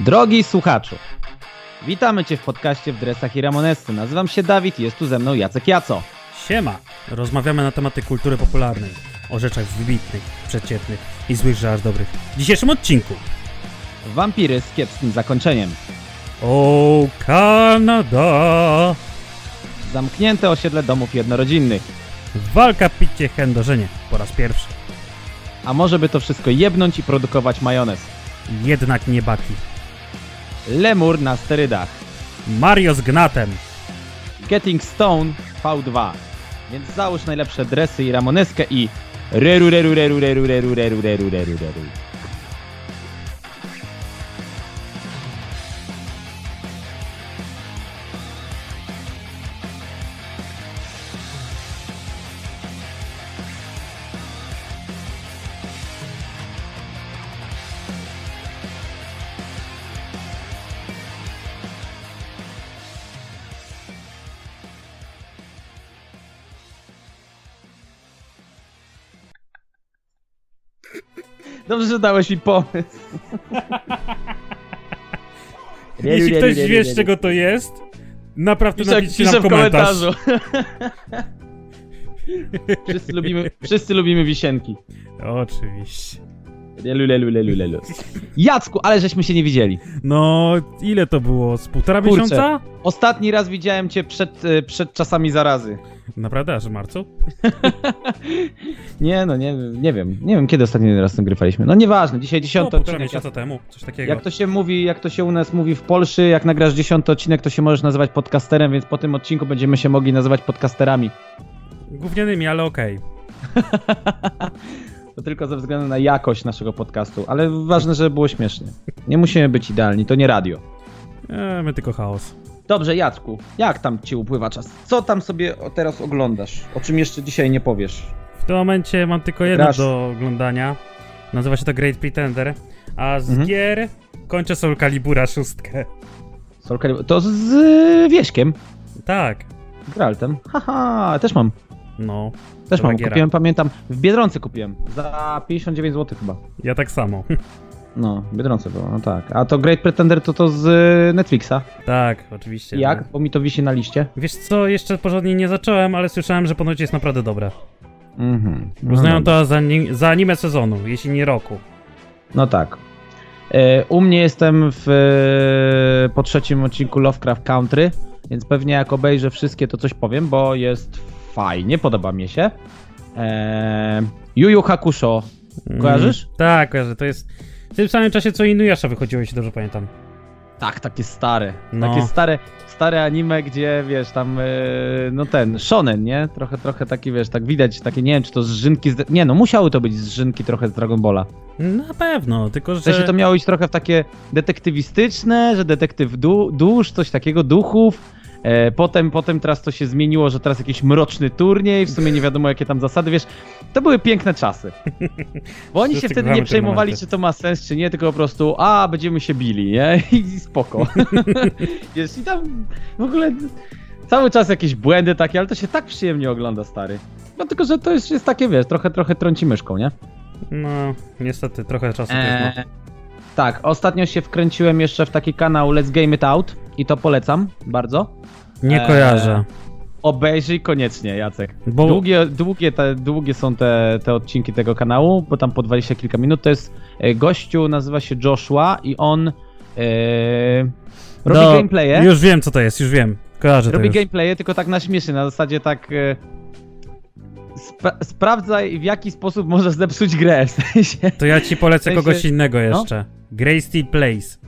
Drogi słuchaczu, witamy Cię w podcaście w dresach i Ramonesy. Nazywam się Dawid i jest tu ze mną Jacek Jaco. Siema! Rozmawiamy na tematy kultury popularnej, o rzeczach wybitnych, przeciętnych i złych, że aż dobrych. W dzisiejszym odcinku Wampiry z kiepskim zakończeniem. O Kanada! Zamknięte osiedle domów jednorodzinnych. Walka picie chędożenie po raz pierwszy. A może by to wszystko jebnąć i produkować majonez. Jednak nie baki. Lemur na sterydach. Mario z gnatem. Getting Stone V2. Więc załóż najlepsze dresy i ramoneskę i reru reru reru reru reru reru reru reru reru. Dobrze, że dałeś mi pomysł. Jeśli ktoś wie, z czego to jest, naprawdę Piszę, napiszcie piszę nam w komentarz. komentarzu. wszyscy, lubimy, wszyscy lubimy wisienki. Oczywiście. Lelu, lelu, lelu, lelu. Jacku, ale żeśmy się nie widzieli. No, ile to było? Z półtora Kurczę. miesiąca? Ostatni raz widziałem cię przed, e, przed czasami zarazy. Naprawdę, aż w marcu? Nie no, nie, nie wiem. Nie wiem, kiedy ostatni raz nagrywaliśmy. No nieważne, dzisiaj No, dziesiąty półtora odcinek. miesiąca temu, coś takiego. Jak to się mówi, jak to się u nas mówi w Polsce, jak nagrasz dziesiąty odcinek, to się możesz nazywać podcasterem, więc po tym odcinku będziemy się mogli nazywać podcasterami. Gównianymi, ale okej. To tylko ze względu na jakość naszego podcastu, ale ważne, żeby było śmiesznie. Nie musimy być idealni, to nie radio. E, my tylko chaos. Dobrze, Jacku, jak tam ci upływa czas? Co tam sobie teraz oglądasz? O czym jeszcze dzisiaj nie powiesz? W tym momencie mam tylko jedno Grasz. do oglądania. Nazywa się to Great Pretender. A z Mhm. gier kończę Soul Calibura szóstkę. Soul Calibur- To z y, Wieśkiem, Tak, Graltem. Haha, też mam. No. Też mam, giera. kupiłem, pamiętam, w Biedronce kupiłem. Za 59 zł chyba. Ja tak samo. No, Biedronce było, no tak. A to Great Pretender to to z y, Netflixa. tak, oczywiście. Jak? No. Bo mi to wisi na liście. Wiesz co, jeszcze porządnie nie zacząłem, ale słyszałem, że ponoć jest naprawdę dobre. Mhm. No Uznają dobra. to za, ni- za anime sezonu, jeśli nie roku. No tak. E, U mnie jestem w, e, po trzecim odcinku Lovecraft Country, więc pewnie jak obejrzę wszystkie, to coś powiem, bo jest fajnie, podoba mi się. E, Yu Yu Hakusho, Kojarzysz? Mm, tak, kojarzę. To jest w tym samym czasie, co Inuyasha wychodziło, jeśli dobrze pamiętam. tak, takie stare, No. takie stare, stare anime, gdzie wiesz, tam, e, no ten, shonen, nie? Trochę, trochę taki, wiesz, tak widać, takie, nie wiem, czy to zżynki, z, nie no, musiały to być zżynki trochę z Dragon Balla. Na pewno, tylko że... W sensie to miało iść trochę w takie detektywistyczne, że detektyw du dusz, coś takiego, duchów. E, potem, potem teraz to się zmieniło, że teraz jakiś mroczny turniej, w sumie nie wiadomo jakie tam zasady, wiesz, to były piękne czasy. Bo oni się wtedy nie przejmowali, czy to ma sens, czy nie, tylko po prostu, a, będziemy się bili, nie? I spoko. wiesz, i tam w ogóle cały czas jakieś błędy takie, ale to się tak przyjemnie ogląda, stary. No tylko, że to jest, jest takie, wiesz, trochę, trochę trąci myszką, nie? No, niestety, trochę czasu. Eee, tak, ostatnio się wkręciłem jeszcze w taki kanał Let's Game It Out i to polecam bardzo. Nie eee, kojarzę. Obejrzyj koniecznie, Jacek. Bo- Długie, długie, te, długie są te, te odcinki tego kanału, bo tam po 20 kilka minut. To jest e, gościu, nazywa się Joshua i on e, robi Do- gameplaye. Już wiem, co to jest, już wiem. Kojarzę Robi to już. gameplaye, tylko tak na śmiesznie, na zasadzie tak. E, spra- sprawdzaj, w jaki sposób możesz zepsuć grę. W sensie. To ja ci polecę W sensie- kogoś innego no. jeszcze. Grey Steel Place.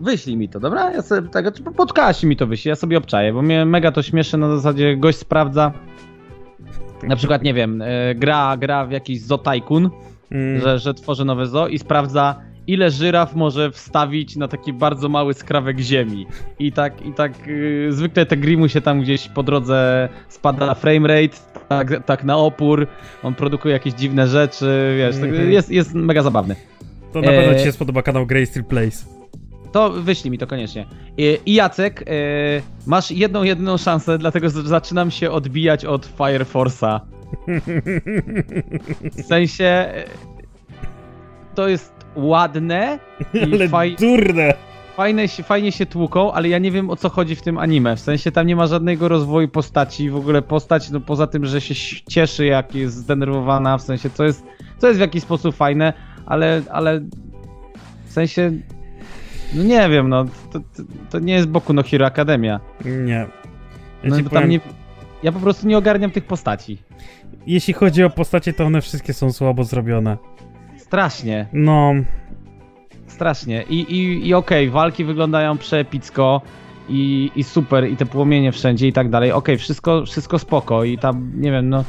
Wyślij mi to, dobra? Ja sobie tego, czy po podcaście mi to wyślij, ja sobie obczaję, bo mnie mega to śmieszy na zasadzie gość sprawdza. Na przykład, nie wiem, e, gra, gra w jakiś Zo Tycoon, Mm, że, że tworzy nowe zo i sprawdza, ile żyraf może wstawić na taki bardzo mały skrawek ziemi. I tak, i tak y, zwykle te gry mu się tam gdzieś po drodze spada framerate, tak, tak na opór, on produkuje jakieś dziwne rzeczy, wiesz, tak, Mhm. jest, jest mega zabawny. To na pewno eee, ci się spodoba kanał Grey Steel Place. To wyślij mi to koniecznie. I, i Jacek, e, masz jedną, jedyną szansę, dlatego zaczynam się odbijać od Fire Force'a. W sensie, e, to jest ładne i faj, durne! fajne, się- fajnie się tłuką, ale ja nie wiem o co chodzi w tym anime. W sensie tam nie ma żadnego rozwoju postaci. W ogóle postać, no poza tym, że się cieszy, jak jest zdenerwowana, w sensie co jest, co jest w jakiś sposób fajne, ale, ale w sensie, no nie wiem, no to, to, to nie jest Boku no Hero Academia. Nie. Ja No, powiem, tam nie, ja po prostu nie ogarniam tych postaci. Jeśli chodzi o postacie, to one wszystkie są słabo zrobione. Strasznie. No, Strasznie. I, i, i okej, walki wyglądają przeepicko i, i super, i te płomienie wszędzie i tak dalej. Okej, wszystko, wszystko spoko i tam, nie wiem, no...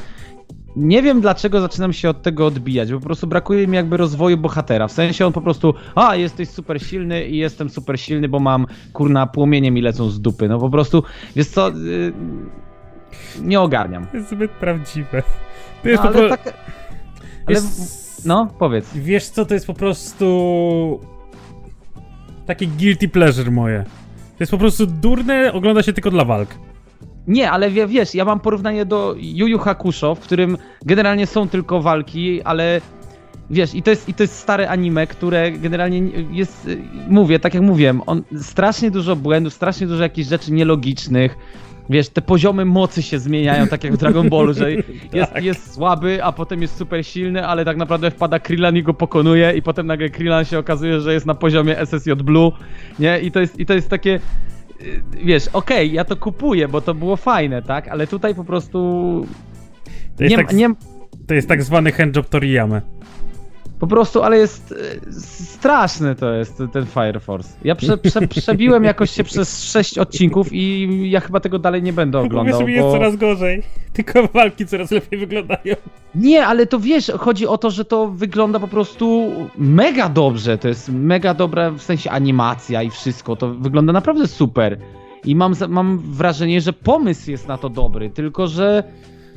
Nie wiem dlaczego zaczynam się od tego odbijać, bo po prostu brakuje mi jakby rozwoju bohatera. W sensie on po prostu, a jesteś super silny i jestem super silny, bo mam kurna płomienie mi lecą z dupy. No po prostu, wiesz co, yy, nie ogarniam. to jest zbyt prawdziwe. To No, jest po ale pro... tak, ale, jest... no powiedz. Wiesz co, to jest po prostu... Takie guilty pleasure moje. To jest po prostu durne, ogląda się tylko dla walk. Nie, ale wie, wiesz, ja mam porównanie do Yu Hakusho, w którym generalnie są tylko walki, ale wiesz, i to jest, i to jest stare anime, które generalnie jest, mówię, tak jak mówiłem, on strasznie dużo błędów, strasznie dużo jakichś rzeczy nielogicznych. Wiesz, te poziomy mocy się zmieniają, tak jak w Dragon Ballu, że jest, Tak. jest słaby, a potem jest super silny, ale tak naprawdę wpada Krillan i go pokonuje i potem nagle Krillan się okazuje, że jest na poziomie SSJ Blue, nie? I to jest, i to jest takie, wiesz, okej, ja to kupuję, bo to było fajne, tak? Ale tutaj po prostu To jest, nie, tak, nie, to jest tak zwany handjob Toriyama. Po prostu, ale jest y, straszny to jest ten Fire Force. Ja prze, prze, przebiłem jakoś się przez sześć odcinków i ja chyba tego dalej nie będę oglądał, bo... jest coraz gorzej. Tylko walki coraz lepiej wyglądają. Nie, ale to wiesz, chodzi o to, że to wygląda po prostu mega dobrze. To jest mega dobra w sensie animacja i wszystko. To wygląda naprawdę super. I mam, mam wrażenie, że pomysł jest na to dobry, tylko że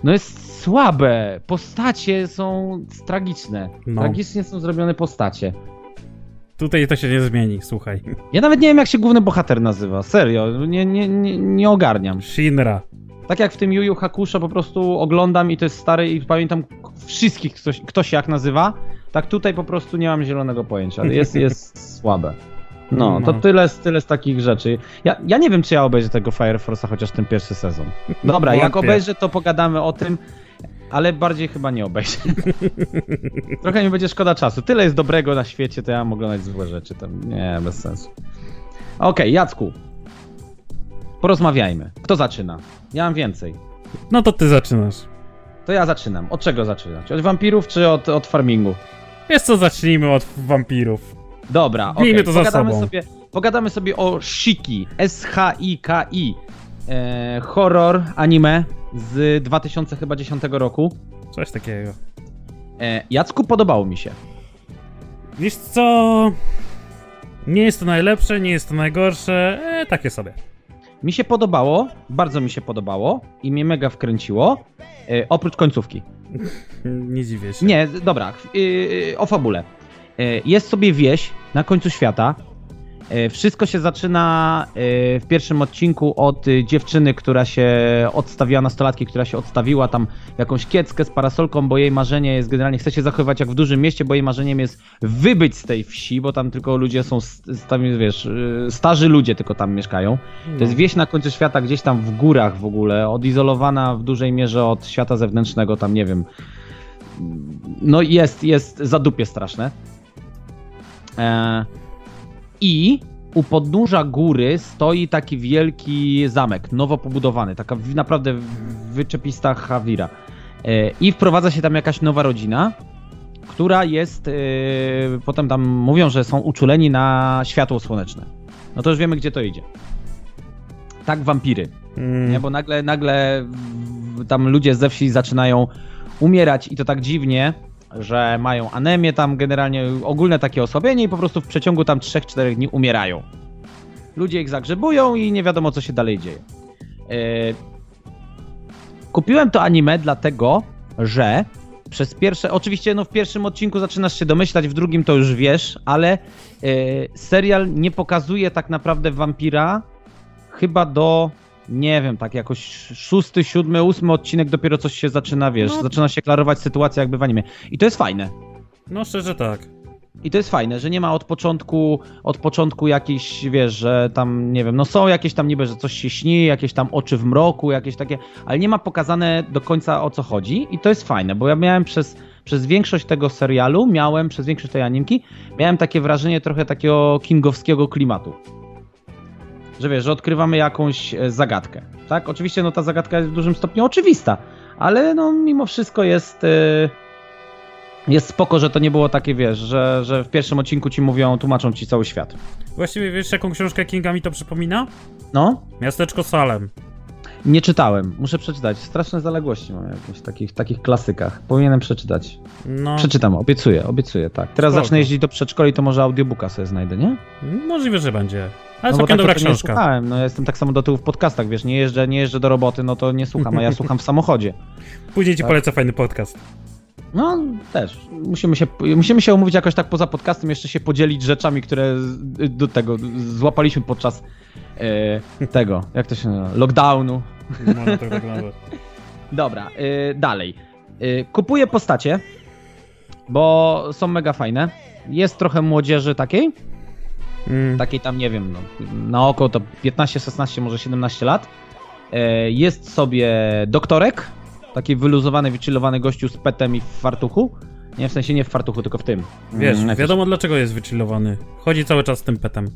no jest słabe. Postacie są tragiczne. No. Tragicznie są zrobione postacie. Tutaj to się nie zmieni, słuchaj. Ja nawet nie wiem, jak się główny bohater nazywa. Serio, nie, nie, nie, nie ogarniam. Shinra. Tak jak w tym Yu Yu Hakusho po prostu oglądam i to jest stary i pamiętam wszystkich, ktoś, kto się jak nazywa, tak tutaj po prostu nie mam zielonego pojęcia, jest, jest słabe. No, to No. tyle z, tyle z takich rzeczy. Ja, ja nie wiem, czy ja obejrzę tego Fire Force'a, chociaż ten pierwszy sezon. Dobra, jak obejrzę, to pogadamy o tym, ale bardziej chyba nie obejrzę. Trochę mi będzie szkoda czasu. Tyle jest dobrego na świecie, to ja mam oglądać złe rzeczy. To nie, bez sensu. Okej, Jacku. Porozmawiajmy. Kto zaczyna? Ja mam więcej. No to ty zaczynasz. To ja zaczynam. Od czego zaczynać? Od wampirów czy od, od farmingu? Wiesz co, zacznijmy od wampirów. Dobra, okej. to za pogadamy sobą. Sobie, pogadamy sobie o Shiki. S-H-I-K-I. E, horror anime z 2010 roku. Coś takiego. E, Jacku, podobało mi się. Wiesz co... Nie jest to najlepsze, nie jest to najgorsze, e, takie sobie. Mi się podobało, bardzo mi się podobało i mnie mega wkręciło. E, oprócz końcówki. Nie dziwię się. Nie, dobra, yy, o fabule. Yy, Jest sobie wieś na końcu świata. Yy, Wszystko się zaczyna yy, w pierwszym odcinku od dziewczyny, która się odstawiła, nastolatki, która się odstawiła tam jakąś kieckę z parasolką, bo jej marzenie jest generalnie, chce się zachowywać jak w dużym mieście, bo jej marzeniem jest wybyć z tej wsi, bo tam tylko ludzie są, tam wiesz, starzy ludzie tylko tam mieszkają. To jest wieś na końcu świata, gdzieś tam w górach w ogóle, odizolowana w dużej mierze od świata zewnętrznego, tam nie wiem. No jest, jest zadupie straszne. E, I u podnóża góry stoi taki wielki zamek, nowo pobudowany, taka naprawdę wyczepista Hawira. E, I wprowadza się tam jakaś nowa rodzina, która jest, e, potem tam mówią, że są uczuleni na światło słoneczne. No to już wiemy, gdzie to idzie. Tak wampiry. Mm, Nie, bo nagle, nagle tam ludzie ze wsi zaczynają umierać i to tak dziwnie, że mają anemię tam generalnie, ogólne takie osłabienie i po prostu w przeciągu tam 3-4 dni umierają. Ludzie ich zagrzebują i nie wiadomo co się dalej dzieje. E, Kupiłem to anime dlatego, że przez pierwsze, oczywiście no w pierwszym odcinku zaczynasz się domyślać, w drugim to już wiesz, ale e, serial nie pokazuje tak naprawdę wampira chyba do, nie wiem, tak jakoś szósty, siódmy, ósmy odcinek dopiero coś się zaczyna, wiesz, No. zaczyna się klarować sytuacja jakby w anime. I to jest fajne. No szczerze tak. I to jest fajne, że nie ma od początku, od początku jakiejś, wiesz, że tam, nie wiem, no są jakieś tam niby, że coś się śni, jakieś tam oczy w mroku, jakieś takie, ale nie ma pokazane do końca o co chodzi i to jest fajne, bo ja miałem przez, przez większość tego serialu, miałem, przez większość tej animki, miałem takie wrażenie trochę takiego kingowskiego klimatu. Że wiesz, że odkrywamy jakąś e, zagadkę, tak? Oczywiście no ta zagadka jest w dużym stopniu oczywista, ale no mimo wszystko jest... Yy jest spoko, że to nie było takie, wiesz, że, że w pierwszym odcinku ci mówią, tłumaczą ci cały świat. Właściwie wiesz, jaką książkę Kinga mi to przypomina? No? Miasteczko Salem. Nie czytałem, muszę przeczytać. Straszne zaległości mam jakieś takich, takich klasykach. Powinienem przeczytać. No. Przeczytam, obiecuję, obiecuję, tak. Teraz Spoko. zacznę jeździć do przedszkoli, to może audiobooka sobie znajdę, nie? Możliwe, że będzie. Ale no całkiem dobra książka. Nie słuchałem, no ja jestem tak samo do tyłu w podcastach, wiesz, nie jeżdżę, nie jeżdżę do roboty, no to nie słucham, a ja słucham w samochodzie. Później ci tak? polecę fajny podcast. No, też. Musimy się, musimy się umówić jakoś tak poza podcastem, jeszcze się podzielić rzeczami, które do tego złapaliśmy podczas e, tego, jak to się nazywa, lockdownu. Można tak nazwać. Dobra, e, dalej. E, kupuję postacie, bo są mega fajne. Jest trochę młodzieży takiej. Mm. Takiej tam, nie wiem, no, na oko to 15, 16, może 17 lat. Jest sobie doktorek, Taki wyluzowany, wychillowany gościu z petem i w fartuchu. Nie, w sensie nie w fartuchu, tylko w tym. Wiesz, mm, wiadomo dlaczego jest wychillowany. Chodzi cały czas z tym petem.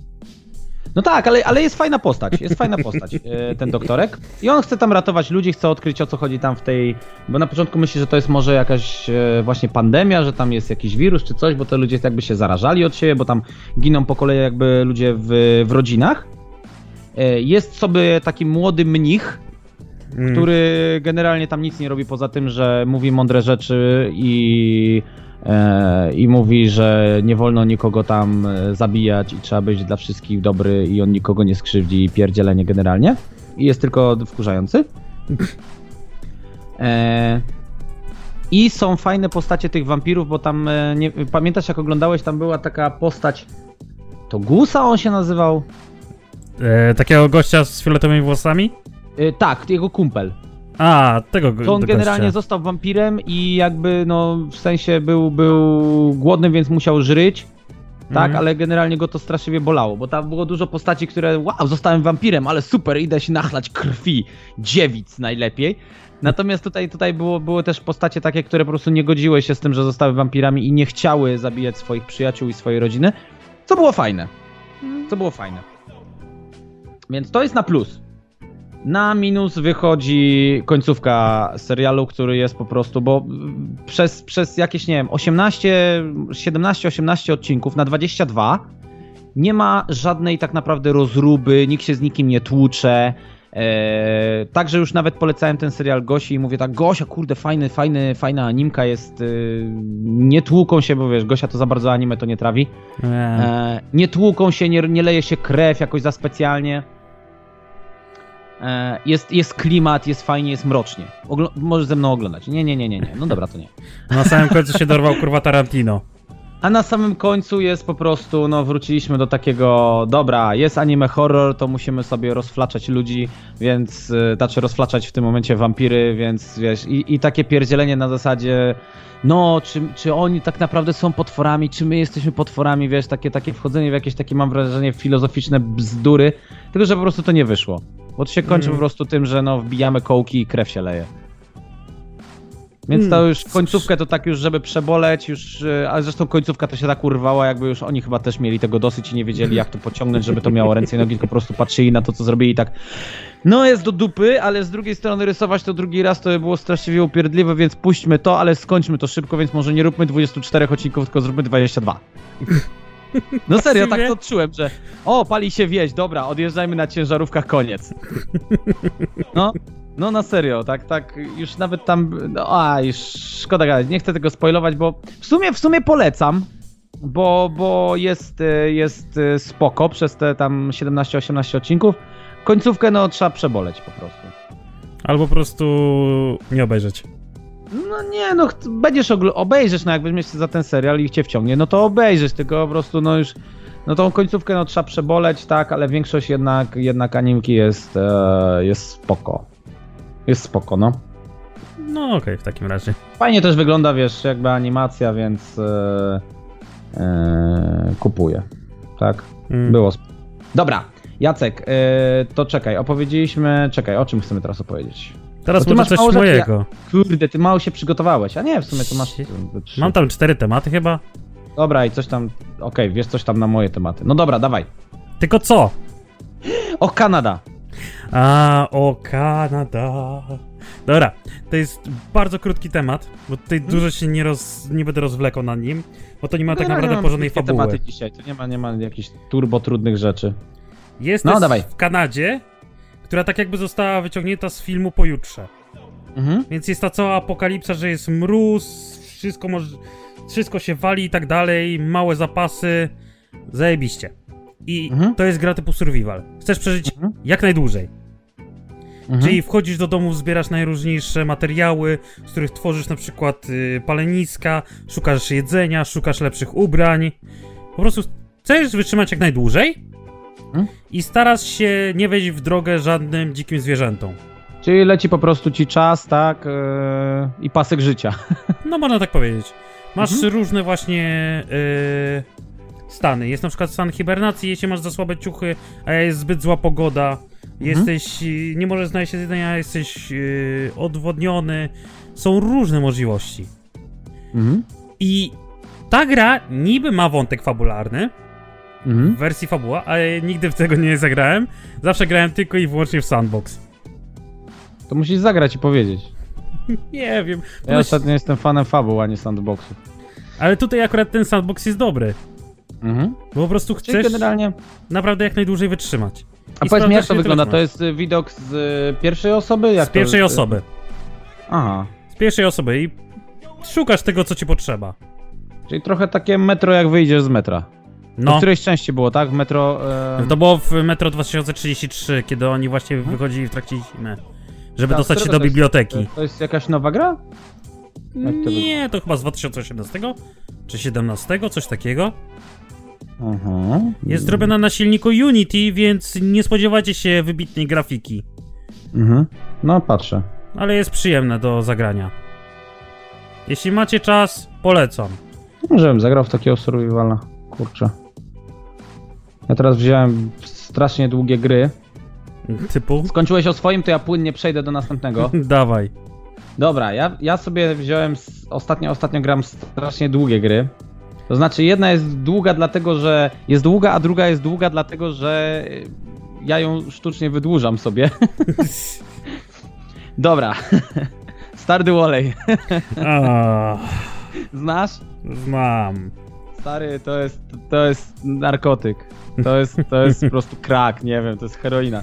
No tak, ale, ale jest fajna postać, jest fajna postać, e, ten doktorek. I on chce tam ratować ludzi, chce odkryć o co chodzi tam w tej... Bo na początku myśli, że to jest może jakaś e, właśnie pandemia, że tam jest jakiś wirus czy coś, bo te ludzie jakby się zarażali od siebie, bo tam giną po kolei jakby ludzie w, w rodzinach. E, jest sobie taki młody mnich, mm. który generalnie tam nic nie robi poza tym, że mówi mądre rzeczy i, e, i mówi, że nie wolno nikogo tam e, zabijać i trzeba być dla wszystkich dobry i on nikogo nie skrzywdzi i pierdzielenie generalnie. I jest tylko wkurzający. E, I są fajne postacie tych wampirów, bo tam, e, nie, pamiętasz jak oglądałeś, tam była taka postać, to Gusa on się nazywał? E, takiego gościa z fioletowymi włosami? Yy, tak, jego kumpel. A, tego To on generalnie został wampirem i jakby, no, w sensie był, był głodny, więc musiał żryć. Tak, mm. ale generalnie go to straszliwie bolało, bo tam było dużo postaci, które, wow, zostałem wampirem, ale super, idę się nachlać krwi, dziewic najlepiej. Natomiast tutaj, tutaj było, były też postacie takie, które po prostu nie godziły się z tym, że zostały wampirami i nie chciały zabijać swoich przyjaciół i swojej rodziny, co było fajne. Co było fajne. Więc to jest na plus. Na minus wychodzi końcówka serialu, który jest po prostu, bo przez, przez jakieś, nie wiem, 18, 17-18 odcinków na 22 nie ma żadnej tak naprawdę rozruby, nikt się z nikim nie tłucze. Eee, także już nawet polecałem ten serial Gosi i mówię tak, Gosia, kurde, fajny, fajny, fajna animka jest, yy, nie tłuką się, bo wiesz, Gosia to za bardzo anime to nie trawi. Eee, nie tłuką się, nie, nie leje się krew jakoś za specjalnie. E, jest, jest klimat, jest fajnie, jest mrocznie. Ogl możesz ze mną oglądać. Nie, nie, nie, nie, nie. No dobra, to nie. Na samym końcu się dorwał kurwa Tarantino. A na samym końcu jest po prostu, no wróciliśmy do takiego, dobra, jest anime horror, to musimy sobie rozflaczać ludzi, więc, y, znaczy rozflaczać w tym momencie wampiry, więc wiesz, i, i takie pierdzielenie na zasadzie, no, czy, czy oni tak naprawdę są potworami, czy my jesteśmy potworami, wiesz, takie, takie wchodzenie w jakieś takie, mam wrażenie, filozoficzne bzdury, tylko że po prostu to nie wyszło. Bo to się kończy mm. po prostu tym, że no wbijamy kołki i krew się leje. Więc to hmm. już końcówkę to tak już, żeby przeboleć, już, e, a zresztą końcówka to się tak urwała, jakby już oni chyba też mieli tego dosyć i nie wiedzieli jak to pociągnąć, żeby to miało ręce i nogi, tylko po prostu patrzyli na to, co zrobili i tak no jest do dupy, ale z drugiej strony rysować to drugi raz to by było straszliwie upierdliwe, więc puśćmy to, ale skończmy to szybko, więc może nie róbmy 24 odcinków, tylko zróbmy 22. No serio, tak to odczułem, że o, pali się wieś, dobra, odjeżdżajmy na ciężarówkach, koniec. No, no na serio, tak, tak, już nawet tam, no, a, już szkoda gadać, nie chcę tego spoilować, bo w sumie, w sumie polecam, bo, bo jest, jest spoko przez te tam 17-18 odcinków. Końcówkę, no, trzeba przeboleć po prostu. Albo po prostu nie obejrzeć. No nie, no będziesz obejrzeć, no jak weźmiesz się za ten serial i cię wciągnie, no to obejrzysz, tylko po prostu no już, no tą końcówkę no trzeba przeboleć, tak, ale większość jednak, jednak animki jest, e, jest spoko. Jest spoko, no. No okej, okay, w takim razie. Fajnie też wygląda, wiesz, jakby animacja, więc... E, e, kupuję. Tak? Mm. Było. Dobra, Jacek, e, to czekaj, opowiedzieliśmy. Czekaj, o czym chcemy teraz opowiedzieć? Teraz Bo ty może masz coś mało rzeczy, mojego. Kurde, ty mało się przygotowałeś. A nie, w sumie to masz. Trzy. Mam tam cztery tematy chyba. Dobra, i coś tam. Okej, wiesz coś tam na moje tematy. No dobra, dawaj. Tylko co? O, Kanada. A, o Kanada. Dobra, to jest bardzo krótki temat, bo tutaj Hmm? dużo się nie, roz, nie będę rozwlekał nad nim, bo to nie ma tak Generalnie naprawdę porządnej fabuły. tematy dzisiaj. To nie ma, nie ma jakichś turbo trudnych rzeczy. Jest No, dawaj. w Kanadzie, która tak jakby została wyciągnięta z filmu pojutrze. Mhm. Więc jest ta cała apokalipsa, że jest mróz, wszystko może, wszystko się wali i tak dalej, małe zapasy, zajebiście. I Mhm. to jest gra typu survival. Chcesz przeżyć Mhm. jak najdłużej. Mhm. Czyli wchodzisz do domu, zbierasz najróżniejsze materiały, z których tworzysz na przykład y, paleniska, szukasz jedzenia, szukasz lepszych ubrań. Po prostu chcesz wytrzymać jak najdłużej Mhm. i starasz się nie wejść w drogę żadnym dzikim zwierzętom. Czyli leci po prostu ci czas, tak? Yy, I pasek życia. No można tak powiedzieć. Masz Mhm. różne właśnie y, stany. Jest na przykład stan hibernacji, jeśli masz za słabe ciuchy, a jest zbyt zła pogoda. Jesteś, y, nie możesz znaleźć jedzenia, jesteś y, odwodniony. Są różne możliwości. Mhm. I ta gra niby ma wątek fabularny w Mhm. wersji fabuła, ale nigdy w tego nie zagrałem. Zawsze grałem tylko i wyłącznie w sandbox. To musisz zagrać i powiedzieć. Nie wiem. Ja Pomyśl- ostatnio jestem fanem fabuł, a nie sandboxów. Ale tutaj akurat ten sandbox jest dobry. Mhm. Bo po prostu Czyli chcesz generalnie... naprawdę jak najdłużej wytrzymać. A I powiedz mi, jak to wygląda? To jest y, widok z y, pierwszej osoby? Jak Z pierwszej to, osoby. Aha. Z pierwszej osoby i szukasz tego, co ci potrzeba. Czyli trochę takie metro, jak wyjdziesz z metra. No. W którejś części było, tak? W metro... E... to było w Metro 2033, kiedy oni właśnie Mhm. wychodzili w trakcie zimy. Żeby Tak, dostać się do jest- biblioteki. To jest jakaś nowa gra? To Nie, to chyba z 2018 czy 17, coś takiego. Aha. Jest zrobiona na silniku Unity, więc nie spodziewajcie się wybitnej grafiki. Mhm. No, patrzę. Ale jest przyjemne do zagrania. Jeśli macie czas, polecam. Może bym zagrał w takiego survivala. Kurczę. Ja teraz wziąłem strasznie długie gry. Typu? Skończyłeś o swoim, to ja płynnie przejdę do następnego. Dawaj. Dobra, ja, ja sobie wziąłem. Ostatnio, ostatnio gram strasznie długie gry. To znaczy, jedna jest długa, dlatego że jest długa, a druga jest długa, dlatego że y, ja ją sztucznie wydłużam sobie. Dobra. Stardew Valley. A, Znasz? znam. Stary, to jest, to jest narkotyk. To jest, to jest po prostu krak, nie wiem, to jest heroina.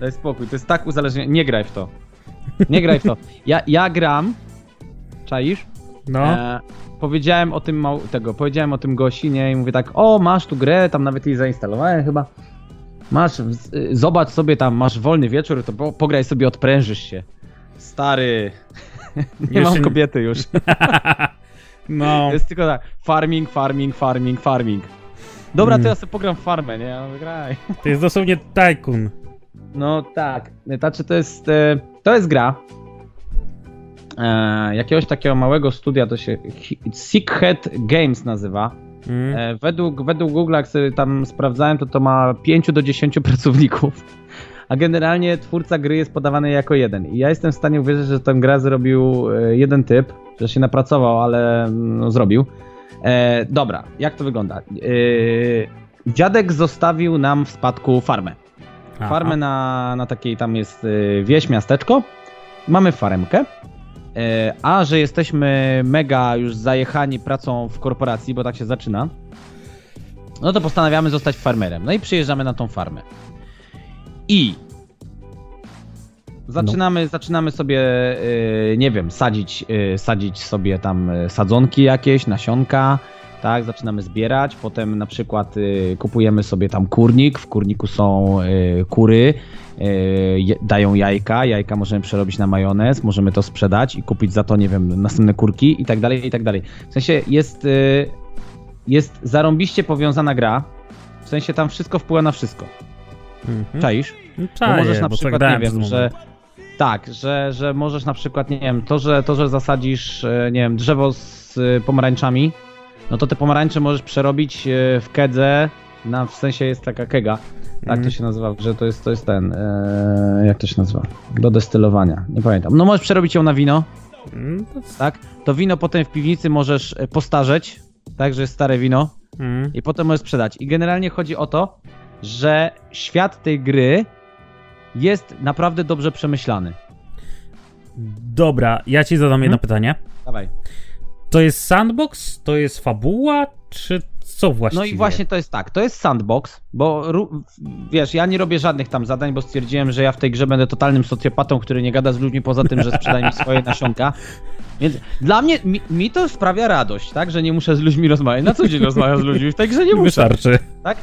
Daj spokój, to jest tak uzależnienie. Nie graj w to. Nie graj w to. Ja, ja gram. Czaisz? No. E, powiedziałem o tym mał, tego, powiedziałem o tym Gosinie i mówię tak, o masz tu grę, tam nawet jej zainstalowałem chyba. Masz, y, zobacz sobie tam, masz wolny wieczór, to po, pograj sobie, odprężysz się. Stary, nie Jeszcze mam nie- kobiety już. No. To jest tylko tak, farming, farming, farming, farming. Dobra, to Mm. ja sobie pogram w farmę, nie? Ja mówię, graj. To jest dosłownie Tycoon. No tak, znaczy to jest, e, to jest gra e, jakiegoś takiego małego studia, to się Sickhead Games nazywa. Mm. E, według, według Google, jak sobie tam sprawdzałem, to to ma 5 do 10 pracowników. A generalnie twórca gry jest podawany jako jeden. I ja jestem w stanie uwierzyć, że tę grę zrobił e, jeden typ, że się napracował, ale no, zrobił. E, dobra, jak to wygląda? E, dziadek zostawił nam w spadku farmę. Aha. Farmę na, na takiej, tam jest y, wieś, miasteczko. Mamy faremkę. E, A że jesteśmy mega już zajechani pracą w korporacji, bo tak się zaczyna, no to postanawiamy zostać farmerem. No i przyjeżdżamy na tą farmę. I zaczynamy, zaczynamy sobie, y, nie wiem, sadzić, y, sadzić sobie tam y, sadzonki jakieś, nasionka, tak, zaczynamy zbierać, potem na przykład kupujemy sobie tam kurnik, w kurniku są kury, dają jajka, jajka możemy przerobić na majonez, możemy to sprzedać i kupić za to, nie wiem, następne kurki i tak dalej, i tak dalej. W sensie jest, jest zarąbiście powiązana gra, w sensie tam wszystko wpływa na wszystko. Mhm. Czaisz? No Bo Czaję, możesz na bo przykład, nie wiem, że tak, że, że możesz na przykład, nie wiem, to, że, to, że zasadzisz, e, nie wiem, drzewo z e, pomarańczami, no to te pomarańcze możesz przerobić e, w kedze, na, w sensie jest taka kega, tak Mhm. to się nazywa, że to jest, to jest ten, e, jak to się nazywa, do destylowania, nie pamiętam. No możesz przerobić ją na wino, Mm, to- tak? To wino potem w piwnicy możesz postarzeć, tak, że jest stare wino mm. i potem możesz sprzedać. I generalnie chodzi o to, że świat tej gry jest naprawdę dobrze przemyślany. Dobra, ja ci zadam jedno Mhm. pytanie. Dawaj. To jest sandbox? To jest fabuła? Czy co właściwie? No i właśnie to jest tak, to jest sandbox, bo wiesz, ja nie robię żadnych tam zadań, bo stwierdziłem, że ja w tej grze będę totalnym socjopatą, który nie gada z ludźmi poza tym, że sprzedaje mi swoje nasionka. Więc dla mnie, mi, mi to sprawia radość, tak, że nie muszę z ludźmi rozmawiać. Na co dzień rozmawiam z ludźmi, w tej grze nie muszę. Wystarczy. tak?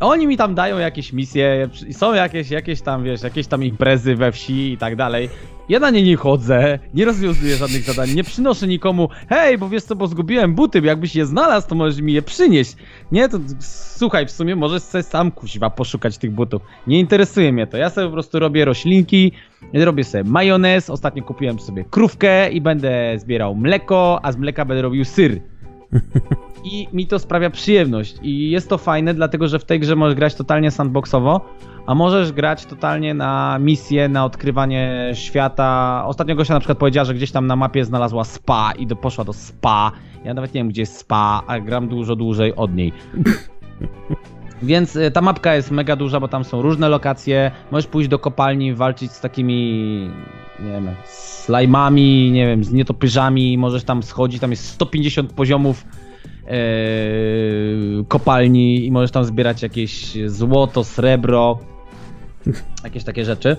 Oni mi tam dają jakieś misje, są jakieś, jakieś tam, wiesz, jakieś tam imprezy we wsi i tak dalej. Ja na nie nie chodzę, nie rozwiązuję żadnych zadań, nie przynoszę nikomu, hej, bo wiesz co, bo zgubiłem buty, jakbyś je znalazł, to możesz mi je przynieść. Nie, to słuchaj, w sumie możesz sobie sam kuźwa poszukać tych butów. Nie interesuje mnie to, ja sobie po prostu robię roślinki, robię sobie majonez, ostatnio kupiłem sobie krówkę i będę zbierał mleko, a z mleka będę robił syr. I mi to sprawia przyjemność. I jest to fajne, dlatego że w tej grze możesz grać totalnie sandboxowo, a możesz grać totalnie na misję, na odkrywanie świata. Ostatnio Gosia na przykład powiedziała, że gdzieś tam na mapie znalazła spa i do, poszła do spa. Ja nawet nie wiem, gdzie jest spa, a gram dużo dłużej od niej. Więc y, ta mapka jest mega duża, bo tam są różne lokacje. Możesz pójść do kopalni, walczyć z takimi, nie wiem, slajmami, nie wiem, z nietoperzami. Możesz tam schodzić, tam jest 150 poziomów e, kopalni i możesz tam zbierać jakieś złoto, srebro, jakieś takie rzeczy,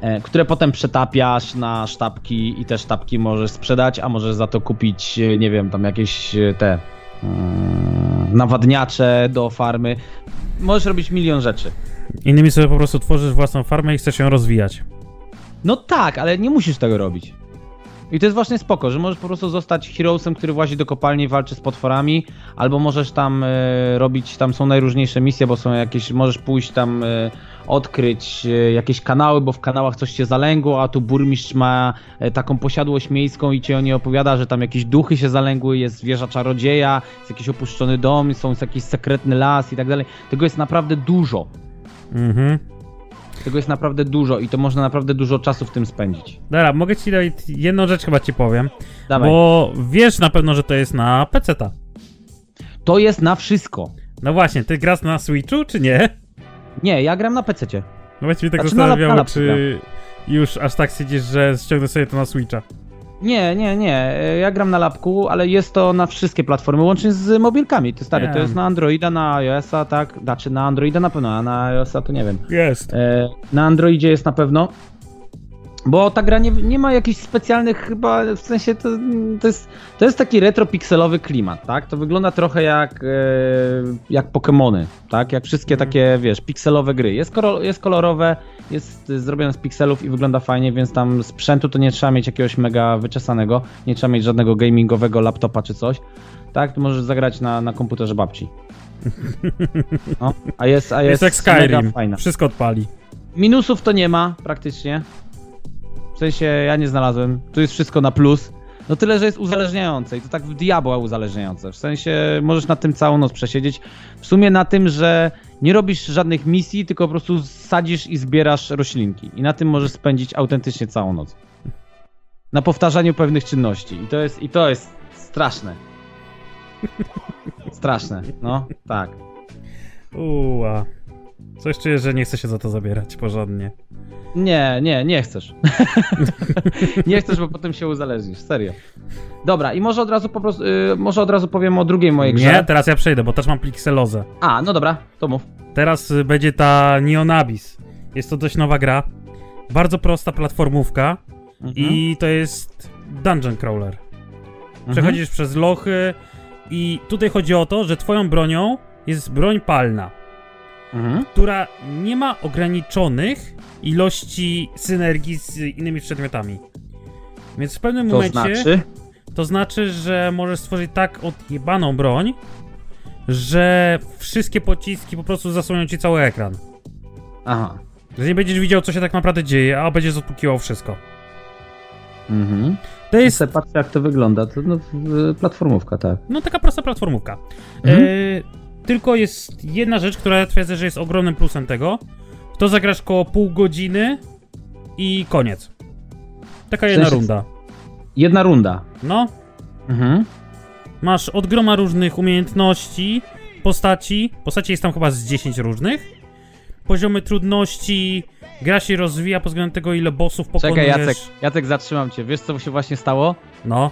e, które potem przetapiasz na sztabki i te sztabki możesz sprzedać, a możesz za to kupić, e, nie wiem, tam jakieś e, te mm, nawadniacze do farmy. Możesz robić milion rzeczy. Innymi słowy, po prostu tworzysz własną farmę i chcesz ją rozwijać. No tak, ale nie musisz tego robić. I to jest właśnie spoko, że możesz po prostu zostać heroesem, który włazi do kopalni i walczy z potworami, albo możesz tam e, robić, tam są najróżniejsze misje, bo są jakieś, możesz pójść tam e, odkryć e, jakieś kanały, bo w kanałach coś się zalęgło, a tu burmistrz ma taką posiadłość miejską i ci o niej opowiada, że tam jakieś duchy się zalęgły, jest wieża czarodzieja, jest jakiś opuszczony dom, są jest jakiś sekretny las i tak dalej. Tego jest naprawdę dużo. Mhm. Tego jest naprawdę dużo i to można naprawdę dużo czasu w tym spędzić. Dobra, mogę ci dać jedną rzecz chyba ci powiem. Dawaj. Bo wiesz na pewno, że to jest na PC-ta. To jest na wszystko. No właśnie, ty grasz na Switchu, czy nie? Nie, ja gram na PC. No właśnie mnie tak Znaczy, na zastanawiało, na czy już aż tak siedzisz, że ściągnę sobie to na Switcha. Nie, nie, nie. e, Ja gram na lapku, ale jest to na wszystkie platformy, łącznie z mobilkami. To stary, Nie. to jest na Androida, na iOS-a, tak? Znaczy na Androida na pewno, a na iOS-a to nie wiem. Jest. E, Na Androidzie jest na pewno. Bo ta gra nie, nie ma jakichś specjalnych chyba, w sensie to, to, jest, to jest taki retro-pikselowy klimat, tak? To wygląda trochę jak, e, jak Pokémony, tak? Jak wszystkie takie, wiesz, pikselowe gry. Jest, koro, jest kolorowe, jest zrobione z pikselów i wygląda fajnie, więc tam sprzętu to nie trzeba mieć jakiegoś mega wyczesanego, nie trzeba mieć żadnego gamingowego laptopa czy coś. Tak, to możesz zagrać na, na komputerze babci. No, a jest, a Jest, jest, jak Skyrim. fajna. Wszystko odpali. Minusów to nie ma praktycznie. W sensie ja nie znalazłem. Tu jest wszystko na plus. No tyle, że jest uzależniające i to tak w diabła uzależniające. W sensie możesz na tym całą noc przesiedzieć. W sumie na tym, że nie robisz żadnych misji, tylko po prostu sadzisz i zbierasz roślinki. I na tym możesz spędzić autentycznie całą noc. Na powtarzaniu pewnych czynności. I to jest, i to jest straszne. Straszne, no tak. Uła. Coś czuję, że nie chcę się za to zabierać porządnie. Nie, nie, nie chcesz. nie chcesz, bo potem się uzależnisz, serio. Dobra, i może od razu po prostu, y, może od razu powiem o drugiej mojej grze. Nie, teraz ja przejdę, bo też mam pikselozę. A, no dobra, to mów. Teraz y, będzie ta Neonabis. Jest to dość nowa gra. Bardzo prosta platformówka Mhm. i to jest dungeon crawler. Mhm. Przechodzisz przez lochy i tutaj chodzi o to, że twoją bronią jest broń palna, Mhm. która nie ma ograniczonych ilości synergii z innymi przedmiotami. Więc w pewnym To momencie znaczy? to znaczy, że możesz stworzyć tak odjebaną broń, że wszystkie pociski po prostu zasłonią ci cały ekran. Aha. Że nie będziesz widział, co się tak naprawdę dzieje, a będziesz odpukiwał wszystko. Mhm. To jest. Patrzę jak to wygląda, to no, platformówka, tak. no taka prosta platformówka. Mhm. E, tylko jest jedna rzecz, która ja twierdzę, że jest ogromnym plusem tego. To zagrasz koło pół godziny i koniec. Taka jedna sensie- runda. Jedna runda. No, Mhm. masz od groma różnych umiejętności, postaci. Postaci jest tam chyba z 10 różnych. Poziomy trudności, gra się rozwija pod względem tego, ile bossów pokonujesz. Czekaj Jacek, Jacek zatrzymam cię. Wiesz co się właśnie stało? No.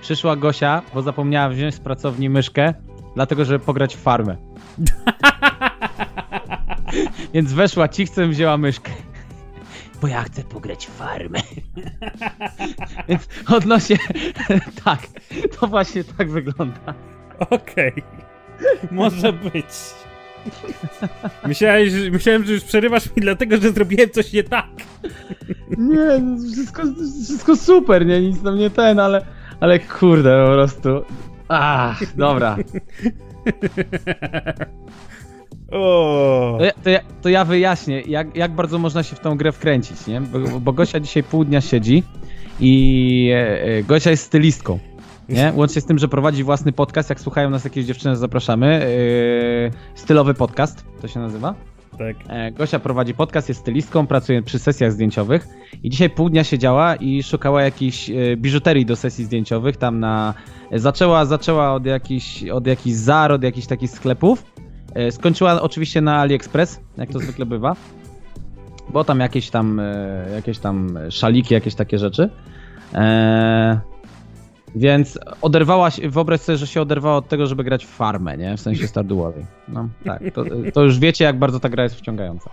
Przyszła Gosia, bo zapomniała wziąć z pracowni myszkę, dlatego żeby pograć w farmę. Więc weszła cichcem, wzięła myszkę. Bo ja chcę pograć w farmę. Więc odnośnie... tak, to właśnie tak wygląda. Okej. Może być. Myślałem że, myślałem, że już przerywasz mi dlatego, że zrobiłem coś nie tak. Nie, no, wszystko, wszystko super, nie? Nic tam nie ten, ale... Ale kurde, po prostu... Ach, dobra. To ja, to ja, to ja wyjaśnię, jak, jak bardzo można się w tą grę wkręcić, nie? Bo, bo Gosia dzisiaj pół dnia siedzi i e, e, Gosia jest stylistką. Nie? Łącznie z tym, że prowadzi własny podcast, jak słuchają nas jakieś dziewczyny, zapraszamy. E, stylowy podcast, to się nazywa. Tak. E, Gosia prowadzi podcast, jest stylistką, pracuje przy sesjach zdjęciowych i dzisiaj pół dnia siedziała i szukała jakiejś e, biżuterii do sesji zdjęciowych tam na... Zaczęła, zaczęła od jakichś, od jakichś zar, od jakichś takich sklepów. E, Skończyła oczywiście na AliExpress, jak to zwykle bywa. Bo tam jakieś tam, jakieś tam szaliki, jakieś takie rzeczy. E, więc oderwała się, wyobraź sobie, że się oderwała od tego, żeby grać w farmę, nie? W sensie Stardewowej. No tak, to, to już wiecie, jak bardzo ta gra jest wciągająca.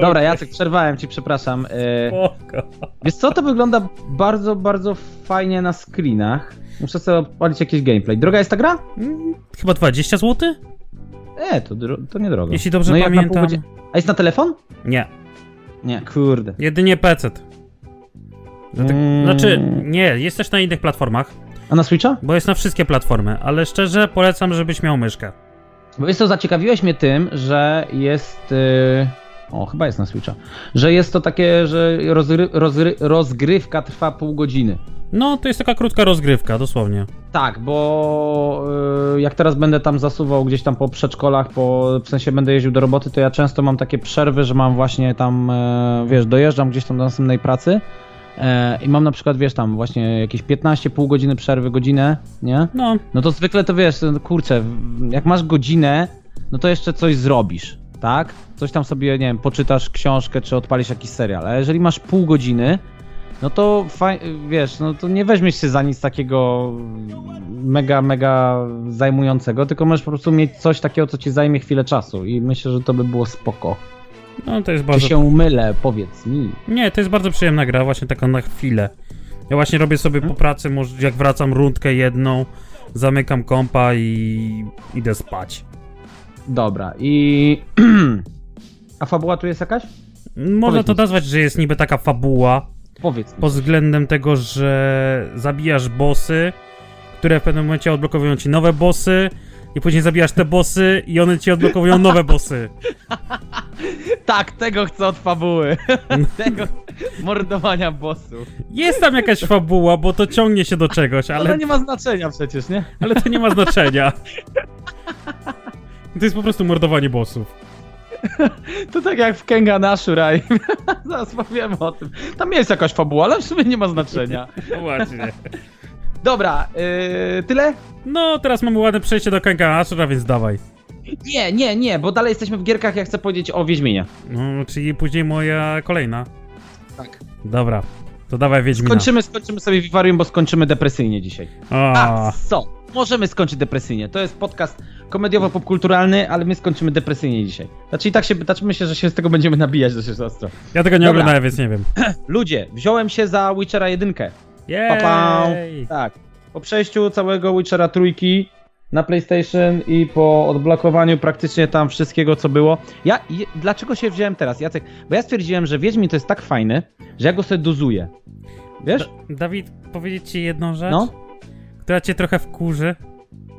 Dobra, Jacek, przerwałem ci, przepraszam. Spoko. Wiesz co, to wygląda bardzo, bardzo fajnie na screenach. Muszę sobie odpalić jakiś gameplay. Droga jest ta gra? Mm, Chyba 20 zł? E, to, to niedrogo. Jeśli dobrze No jak na pół pamiętam. godziny- A jest na telefon? Nie, Nie, kurde. jedynie PC. Dlatego- Mm. Znaczy, nie, jest też na innych platformach, A na Switcha? bo jest na wszystkie platformy, ale szczerze polecam, żebyś miał myszkę. Bo jest to, zaciekawiłeś mnie tym, że jest... Yy... O, chyba jest na Switcha. Że jest to takie, że rozgrywka trwa pół godziny. No, to jest taka krótka rozgrywka, dosłownie. Tak, bo yy, jak teraz będę tam zasuwał gdzieś tam po przedszkolach, po, w sensie będę jeździł do roboty, to ja często mam takie przerwy, że mam właśnie tam, e, wiesz, dojeżdżam gdzieś tam do następnej pracy i mam na przykład, wiesz, tam właśnie jakieś 15, pół godziny przerwy, godzinę, nie? No, No to zwykle to wiesz, no kurczę, jak masz godzinę, no to jeszcze coś zrobisz, tak? Coś tam sobie, nie wiem, poczytasz książkę, czy odpalisz jakiś serial, ale jeżeli masz pół godziny, no to wiesz, no to nie weźmiesz się za nic takiego mega, mega zajmującego, tylko możesz po prostu mieć coś takiego, co ci zajmie chwilę czasu i myślę, że to by było spoko. No to jest Czy bardzo... się mylę, powiedz mi. Nie, to jest bardzo przyjemna gra, właśnie taka na chwilę. Ja właśnie robię sobie po pracy, może jak wracam rundkę jedną, zamykam kompa i idę spać. Dobra, i... A fabuła tu jest jakaś? Można Powiedz to mi. nazwać, że jest niby taka fabuła, Powiedz pod względem tego, że zabijasz bossy, które w pewnym momencie odblokowują ci nowe bossy, i później zabijasz te bossy i one ci odblokowują nowe bossy. Tak, tego chcę od fabuły. tego mordowania bossów. Jest tam jakaś fabuła, bo to ciągnie się do czegoś, Ale ale, to nie ma znaczenia przecież, nie? ale to nie ma znaczenia. To jest po prostu mordowanie bossów. To tak jak w Kenga Nashuraj. Zaraz powiemy o tym. Tam jest jakaś fabuła, ale w sumie nie ma znaczenia. No właśnie. Dobra, yy, tyle? No, teraz mamy ładne przejście do Kenga Ashura, więc dawaj. Nie, nie, nie, bo dalej jesteśmy w gierkach, ja chcę powiedzieć o Wiedźminie. No, czyli później moja kolejna. Tak. Dobra, to dawaj Wiedźmina. Skończymy, skończymy sobie Vivarium, bo skończymy depresyjnie dzisiaj. A, A, co? Możemy skończyć depresyjnie. To jest podcast komediowo-popkulturalny, ale my skończymy depresyjnie dzisiaj. Znaczy i tak się, znaczy myślę, że się z tego będziemy nabijać dosyć ostro. ja tego nie Dobra. oglądałem, więc nie wiem. Ludzie, wziąłem się za Witchera 1. Pa, pa. Jej! Tak. Po przejściu całego Witchera trójki na PlayStation i po odblokowaniu praktycznie tam wszystkiego, co było. Ja, dlaczego się wziąłem teraz, Jacek? Bo ja stwierdziłem, że Wiedźmin to jest tak fajny, że ja go sobie dozuję. Wiesz? Da- Dawid, powiedzieć ci jedną rzecz, No? która cię trochę wkurzy.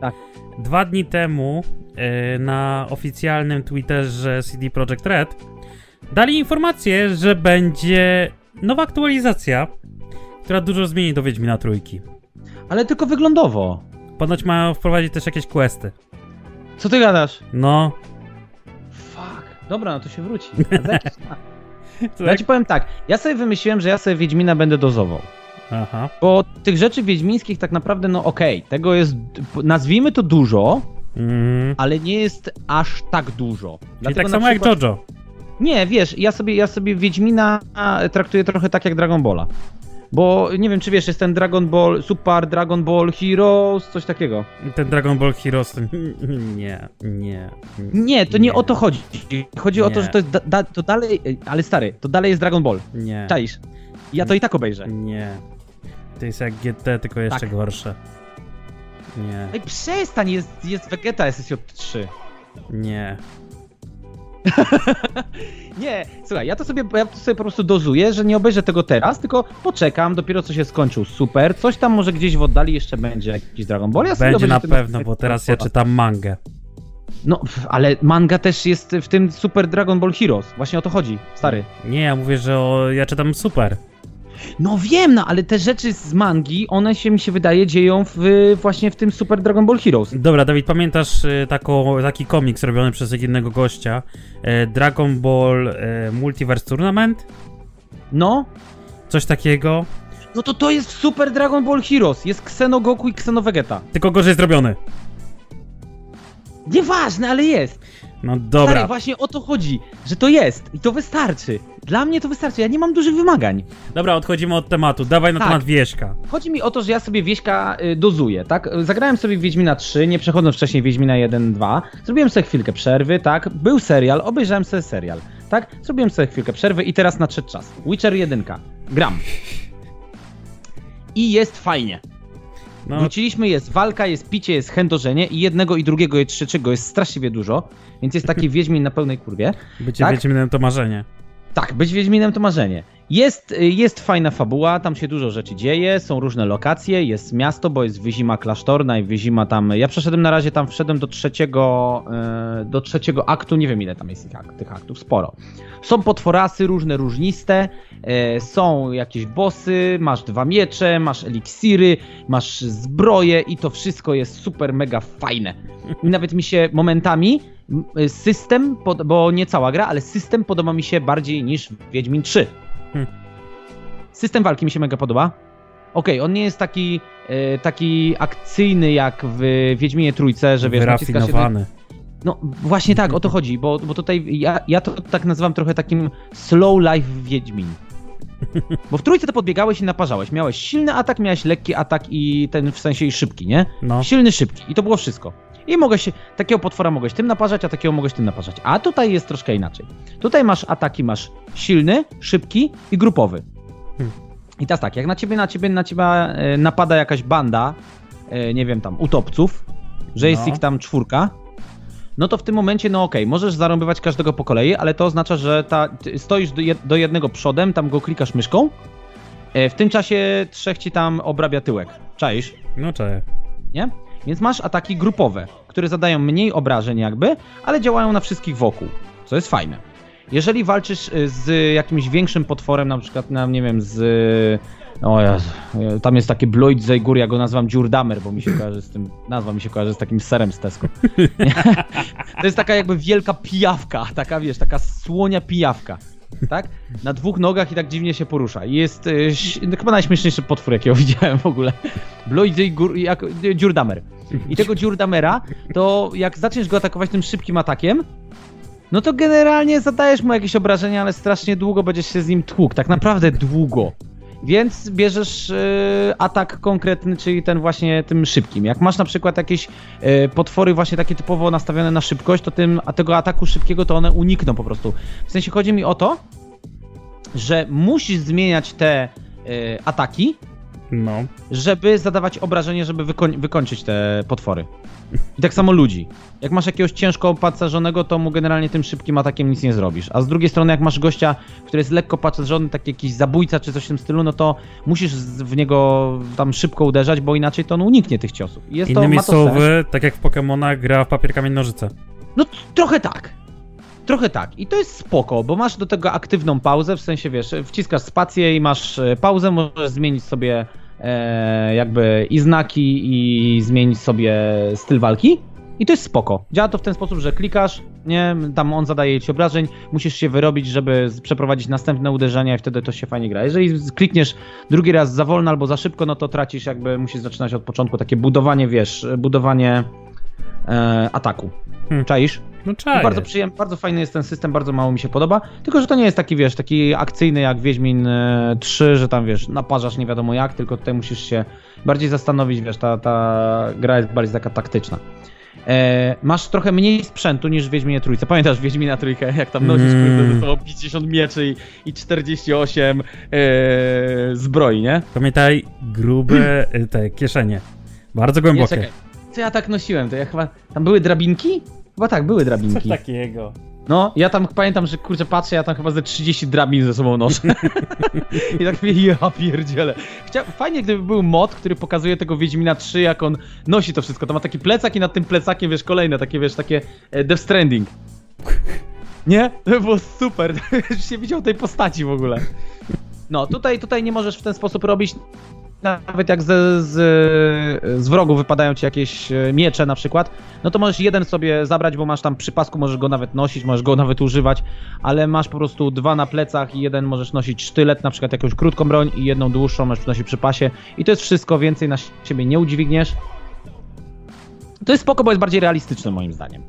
Tak. Dwa dni temu e, na oficjalnym Twitterze CD Projekt Red dali informację, że będzie nowa aktualizacja, która dużo zmieni do Wiedźmina Trójki. Ale tylko wyglądowo. Ponoć mają wprowadzić też jakieś questy. Co ty gadasz? No. Fuck. Dobra, no to się wróci. Ja jak... ci powiem tak, ja sobie wymyśliłem, że ja sobie Wiedźmina będę dozował. Aha. Bo tych rzeczy wiedźmińskich tak naprawdę, no okej, tego jest, nazwijmy to dużo, Mhm. ale nie jest aż tak dużo. Czyli Dlatego tak samo jak przykład- JoJo. Nie, wiesz, ja sobie, ja sobie Wiedźmina traktuję trochę tak jak Dragon Balla. Bo nie wiem, czy wiesz, jest ten Dragon Ball, Super Dragon Ball Heroes, coś takiego. Ten Dragon Ball Heroes to... Nie, nie. Nie, to nie, o to chodzi. Chodzi o to, Nie. że to jest da, da, to dalej, ale stary, to dalej jest Dragon Ball. Nie. Czaisz? Ja to i tak obejrzę. Nie. To jest jak GT, tylko jeszcze Tak. gorsze. Nie, Ej, przestań, jest, jest Vegeta SSJ3. nie. Nie, słuchaj, ja to sobie, ja to sobie po prostu dozuję, że nie obejrzę tego teraz, tylko poczekam, dopiero co się skończył, super, coś tam może gdzieś w oddali jeszcze będzie jakiś Dragon Ball, ja Będzie na pewno, bo teraz ja czytam mangę. No, ale manga też jest w tym Super Dragon Ball Heroes, właśnie o to chodzi, stary. Nie, ja mówię, że o, ja czytam super. No wiem, no, ale te rzeczy z mangi, one się mi się wydaje dzieją w, właśnie w tym Super Dragon Ball Heroes. Dobra, Dawid, pamiętasz y, taką, taki komiks robiony przez jednego gościa? E, Dragon Ball e, Multiverse Tournament? No, Coś takiego? no to to jest Super Dragon Ball Heroes, jest Xenogoku i Xenovegeta. Tylko gorzej zrobiony. Nieważne, ale jest. No Stary, dobra. właśnie o to chodzi, że to jest i to wystarczy. Dla mnie to wystarczy, ja nie mam dużych wymagań. Dobra, odchodzimy od tematu. Dawaj na Tak. temat Wieśka. Chodzi mi o to, że ja sobie Wieśka y, dozuję, tak? Zagrałem sobie w Wiedźmina 3, nie przechodząc wcześniej Wiedźmina 1, 2. Zrobiłem sobie chwilkę przerwy, tak? Był serial, obejrzałem sobie serial, tak? Zrobiłem sobie chwilkę przerwy i teraz nadszedł czas. Witcher 1. Gram. I jest fajnie. No, Wróciliśmy, jest walka, jest picie, jest chędożenie i jednego i drugiego i trzeciego jest straszliwie dużo, więc jest taki Wiedźmin na pełnej kurwie. bycie tak? Wiedźminem to marzenie. Tak, być Wiedźminem to marzenie. Jest, y, jest fajna fabuła, tam się dużo rzeczy dzieje, są różne lokacje, jest miasto, bo jest Wyzima klasztorna i Wyzima tam... Ja przeszedłem na razie tam, wszedłem do trzeciego, e, do trzeciego aktu, nie wiem ile tam jest tych, akt, tych aktów, sporo. Są potworasy różne, różniste, e, są jakieś bossy, masz dwa miecze, masz eliksiry, masz zbroje i to wszystko jest super, mega fajne. I nawet mi się momentami system, pod, bo nie cała gra, ale system podoba mi się bardziej niż Wiedźmin 3. Hmm. System walki mi się mega podoba. Okej, on nie jest taki, e, taki akcyjny jak w Wiedźminie Trójce, że wiesz, naciskasz jeden- Wyrafinowany. no właśnie tak, o to chodzi, bo, bo tutaj ja, ja to tak nazywam trochę takim slow life Wiedźmin. Bo w trójce to podbiegałeś i naparzałeś. Miałeś silny atak, miałeś lekki atak i ten w sensie i szybki, nie? No. Silny, szybki. I to było wszystko. I mogłeś się, takiego potwora mogłeś tym naparzać, a takiego mogłeś tym naparzać. A tutaj jest troszkę inaczej. Tutaj masz ataki, masz silny, szybki i grupowy. Hmm. I teraz tak, jak na ciebie, na ciebie, na ciebie e, napada jakaś banda, e, nie wiem, tam utopców, że jest No. ich tam czwórka, no to w tym momencie, no okej, możesz zarąbywać każdego po kolei, ale to oznacza, że ta, stoisz do, jed, do jednego przodem, tam go klikasz myszką, e, w tym czasie trzech ci tam obrabia tyłek. Czaisz? No cześć. nie? Więc masz ataki grupowe, które zadają mniej obrażeń jakby, ale działają na wszystkich wokół, co jest fajne. Jeżeli walczysz y, z jakimś większym potworem, na przykład, na, nie wiem, z... O Jezu, y, tam jest taki Bloid Zajgur, ja go nazywam Dziurdamer, bo mi się kojarzy z tym, nazwa mi się kojarzy z takim serem z Tesco. to jest taka jakby wielka pijawka, taka wiesz, taka słonia pijawka. Tak? Na dwóch nogach i tak dziwnie się porusza. I jest y, chyba najśmieszniejszy potwór, jakiego widziałem w ogóle. Bloid Zajgur, jak, Dziurdamer. I tego Dziurdamera, to jak zaczniesz go atakować tym szybkim atakiem, no to generalnie zadajesz mu jakieś obrażenia, ale strasznie długo będziesz się z nim tłukł. Tak naprawdę długo. Więc bierzesz e, atak konkretny, czyli ten właśnie tym szybkim. Jak masz na przykład jakieś e, potwory właśnie takie typowo nastawione na szybkość, to tym, a tego ataku szybkiego to one unikną po prostu. W sensie chodzi mi o to, że musisz zmieniać te e, ataki, No. żeby zadawać obrażenie, żeby wykoń- wykończyć te potwory. I tak samo ludzi. Jak masz jakiegoś ciężko opancerzonego, to mu generalnie tym szybkim atakiem nic nie zrobisz. A z drugiej strony, jak masz gościa, który jest lekko opancerzony, taki jakiś zabójca czy coś w tym stylu, no to musisz w niego tam szybko uderzać, bo inaczej to on uniknie tych ciosów. Jest to, Innymi ma to słowy, tak jak w Pokémonach gra w papier, kamień, nożyce. No trochę tak. Trochę tak. I to jest spoko, bo masz do tego aktywną pauzę, w sensie wiesz, wciskasz spację i masz e, pauzę, możesz zmienić sobie e, jakby i znaki i zmienić sobie styl walki. I to jest spoko. Działa to w ten sposób, że klikasz, nie, tam on zadaje ci obrażeń, musisz się wyrobić, żeby przeprowadzić następne uderzenia i wtedy to się fajnie gra. Jeżeli klikniesz drugi raz za wolno albo za szybko, no to tracisz jakby, musisz zaczynać od początku takie budowanie, wiesz, budowanie e, ataku. Hmm. Czaisz? No czaję. bardzo przyjemny, bardzo fajny jest ten system, bardzo mało mi się podoba. Tylko, że to nie jest taki, wiesz, taki akcyjny jak Wiedźmin e, 3, że tam, wiesz, naparzasz nie wiadomo jak, tylko tutaj musisz się bardziej zastanowić, wiesz, ta, ta gra jest bardziej taka taktyczna. E, masz trochę mniej sprzętu niż w Wiedźminie Trójce. Pamiętasz Wiedźmina Trójkę, jak tam nosisz, Mm. ze sobą 50 mieczy i, i 48 e, zbroi, nie? Pamiętaj, grube y, te kieszenie. Bardzo Nie, głębokie. czekaj. Co ja tak nosiłem? To ja chyba... Tam były drabinki? Chyba tak, były drabinki. takiego. No, ja tam pamiętam, że kurczę patrzę, ja tam chyba ze 30 drabin ze sobą noszę. I tak mówię, ja pierdzielę. Chcia... Fajnie, gdyby był mod, który pokazuje tego Wiedźmina 3, jak on nosi to wszystko. To ma taki plecak i nad tym plecakiem, wiesz, kolejne takie, wiesz, takie e, Death Stranding. Nie? To by było super. Już się widział tej postaci w ogóle. No, tutaj, tutaj nie możesz w ten sposób robić. Nawet jak z, z, z wrogów wypadają ci jakieś e, miecze na przykład, no to możesz jeden sobie zabrać, bo masz tam przy pasku, możesz go nawet nosić, możesz go nawet używać, ale masz po prostu dwa na plecach i jeden możesz nosić sztylet, na przykład jakąś krótką broń i jedną dłuższą możesz nosić przy pasie i to jest wszystko, więcej na siebie nie udźwigniesz. To jest spoko, bo jest bardziej realistyczne moim zdaniem.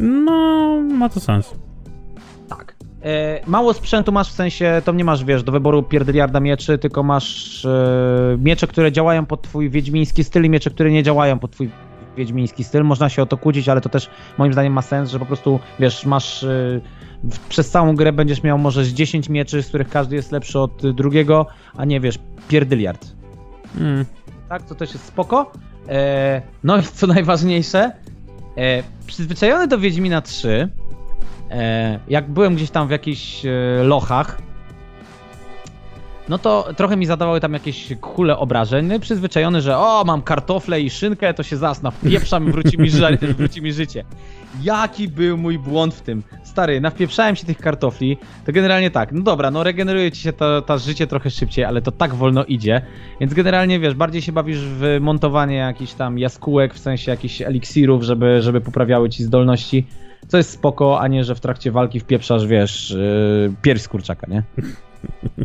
No, ma to sens. E, mało sprzętu masz w sensie, to nie masz, wiesz, do wyboru pierdyliarda mieczy, tylko masz e, miecze, które działają pod twój wiedźmiński styl i miecze, które nie działają pod twój wiedźmiński styl. Można się o to kłócić, ale to też moim zdaniem ma sens, że po prostu, wiesz, masz e, przez całą grę będziesz miał może z 10 mieczy, z których każdy jest lepszy od drugiego, a nie, wiesz, pierdyliard. Mm. Tak, to też jest spoko. E, no i co najważniejsze, e, przyzwyczajony do Wiedźmina 3, e, jak byłem gdzieś tam w jakichś e, lochach, no to trochę mi zadawały tam jakieś kule obrażeń. No przyzwyczajony, że o, mam kartofle i szynkę, to się zasna, wpieprzam, wróci mi, wróci mi życie. Jaki był mój błąd w tym? Stary, nawpieprzałem się tych kartofli, to generalnie tak, no dobra, no regeneruje ci się to, to życie trochę szybciej, ale to tak wolno idzie, więc generalnie wiesz, bardziej się bawisz w montowanie jakichś tam jaskółek, w sensie jakichś eliksirów, żeby, żeby poprawiały ci zdolności, co jest spoko, a nie, że w trakcie walki wpieprzasz, wiesz, yy, pierś z kurczaka, nie?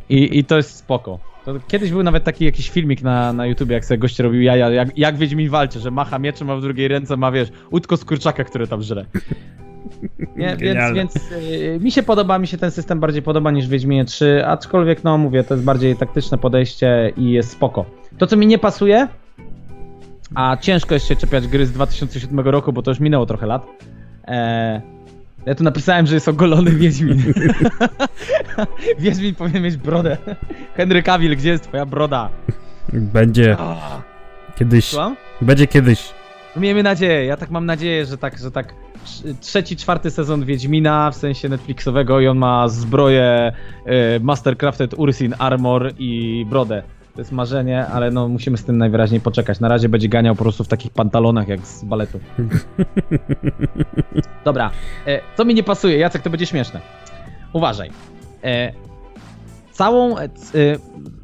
I, I to jest spoko. To kiedyś był nawet taki jakiś filmik na, na YouTubie, jak sobie goście robił jaja, jak, jak Wiedźmin walczy, że macha mieczem, a w drugiej ręce ma, wiesz, łódko z kurczaka, które tam żre. Nie, więc, więc yy, mi się podoba, mi się ten system bardziej podoba niż Wiedźminie 3, aczkolwiek no mówię, to jest bardziej taktyczne podejście i jest spoko. To co mi nie pasuje, a ciężko jest się czepiać gry z 2007 roku, bo to już minęło trochę lat. E, ja tu napisałem, że jest ogolony Wiedźmin. Wiedźmin powinien mieć brodę. Henry Cavill, gdzie jest twoja broda? Będzie kiedyś. Słucham? Będzie kiedyś. Miejmy nadzieję, ja tak mam nadzieję, że tak, że tak trz- trzeci, czwarty sezon Wiedźmina, w sensie Netflixowego i on ma zbroję e, Mastercrafted Ursin Armor i brodę. To jest marzenie, ale no musimy z tym najwyraźniej poczekać. Na razie będzie ganiał po prostu w takich pantalonach jak z baletu. Dobra, e, co mi nie pasuje, Jacek, to będzie śmieszne. Uważaj. E, całą. E, e,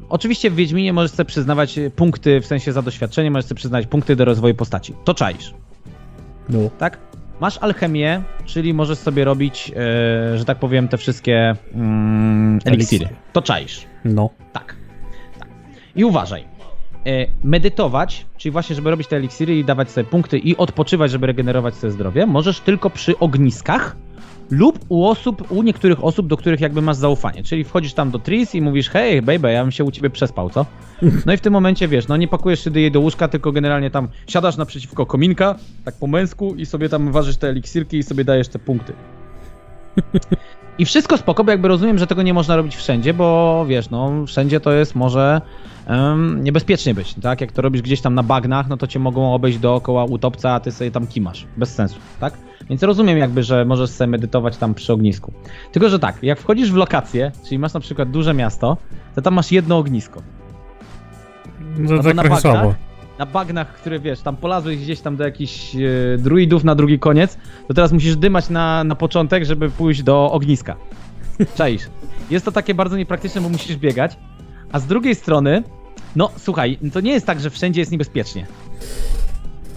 oczywiście w Wiedźminie możesz sobie przyznawać punkty, w sensie za doświadczenie, możesz sobie przyznać punkty do rozwoju postaci. To czaisz, No. tak? Masz alchemię, czyli możesz sobie robić, e, że tak powiem, te wszystkie mm, eliksiry. Eliksiry. To czaisz. No. Tak. I uważaj. E, medytować, czyli właśnie, żeby robić te eliksiry i dawać sobie punkty i odpoczywać, żeby regenerować sobie zdrowie, możesz tylko przy ogniskach lub u osób, u niektórych osób, do których jakby masz zaufanie. Czyli wchodzisz tam do Tris i mówisz, hej, baby, ja bym się u ciebie przespał, co? No i w tym momencie, wiesz, no nie pakujesz się do jej do łóżka, tylko generalnie tam siadasz naprzeciwko kominka, tak po męsku i sobie tam ważysz te eliksirki i sobie dajesz te punkty. I wszystko spoko, bo jakby rozumiem, że tego nie można robić wszędzie, bo wiesz, no wszędzie to jest może em, niebezpiecznie być, tak? Jak to robisz gdzieś tam na bagnach, no to cię mogą obejść dookoła utopca, a ty sobie tam kimasz. Bez sensu, tak? Więc rozumiem jakby, że możesz sobie medytować tam przy ognisku. Tylko, że tak, jak wchodzisz w lokację, czyli masz na przykład duże miasto, to tam masz jedno ognisko. To bo tak na trochę bagnach- słabo. Na bagnach, które wiesz, tam polazłeś gdzieś tam do jakichś e, druidów na drugi koniec, to teraz musisz dymać na, na początek, żeby pójść do ogniska. Czaisz? Jest to takie bardzo niepraktyczne, bo musisz biegać. A z drugiej strony, no słuchaj, to nie jest tak, że wszędzie jest niebezpiecznie.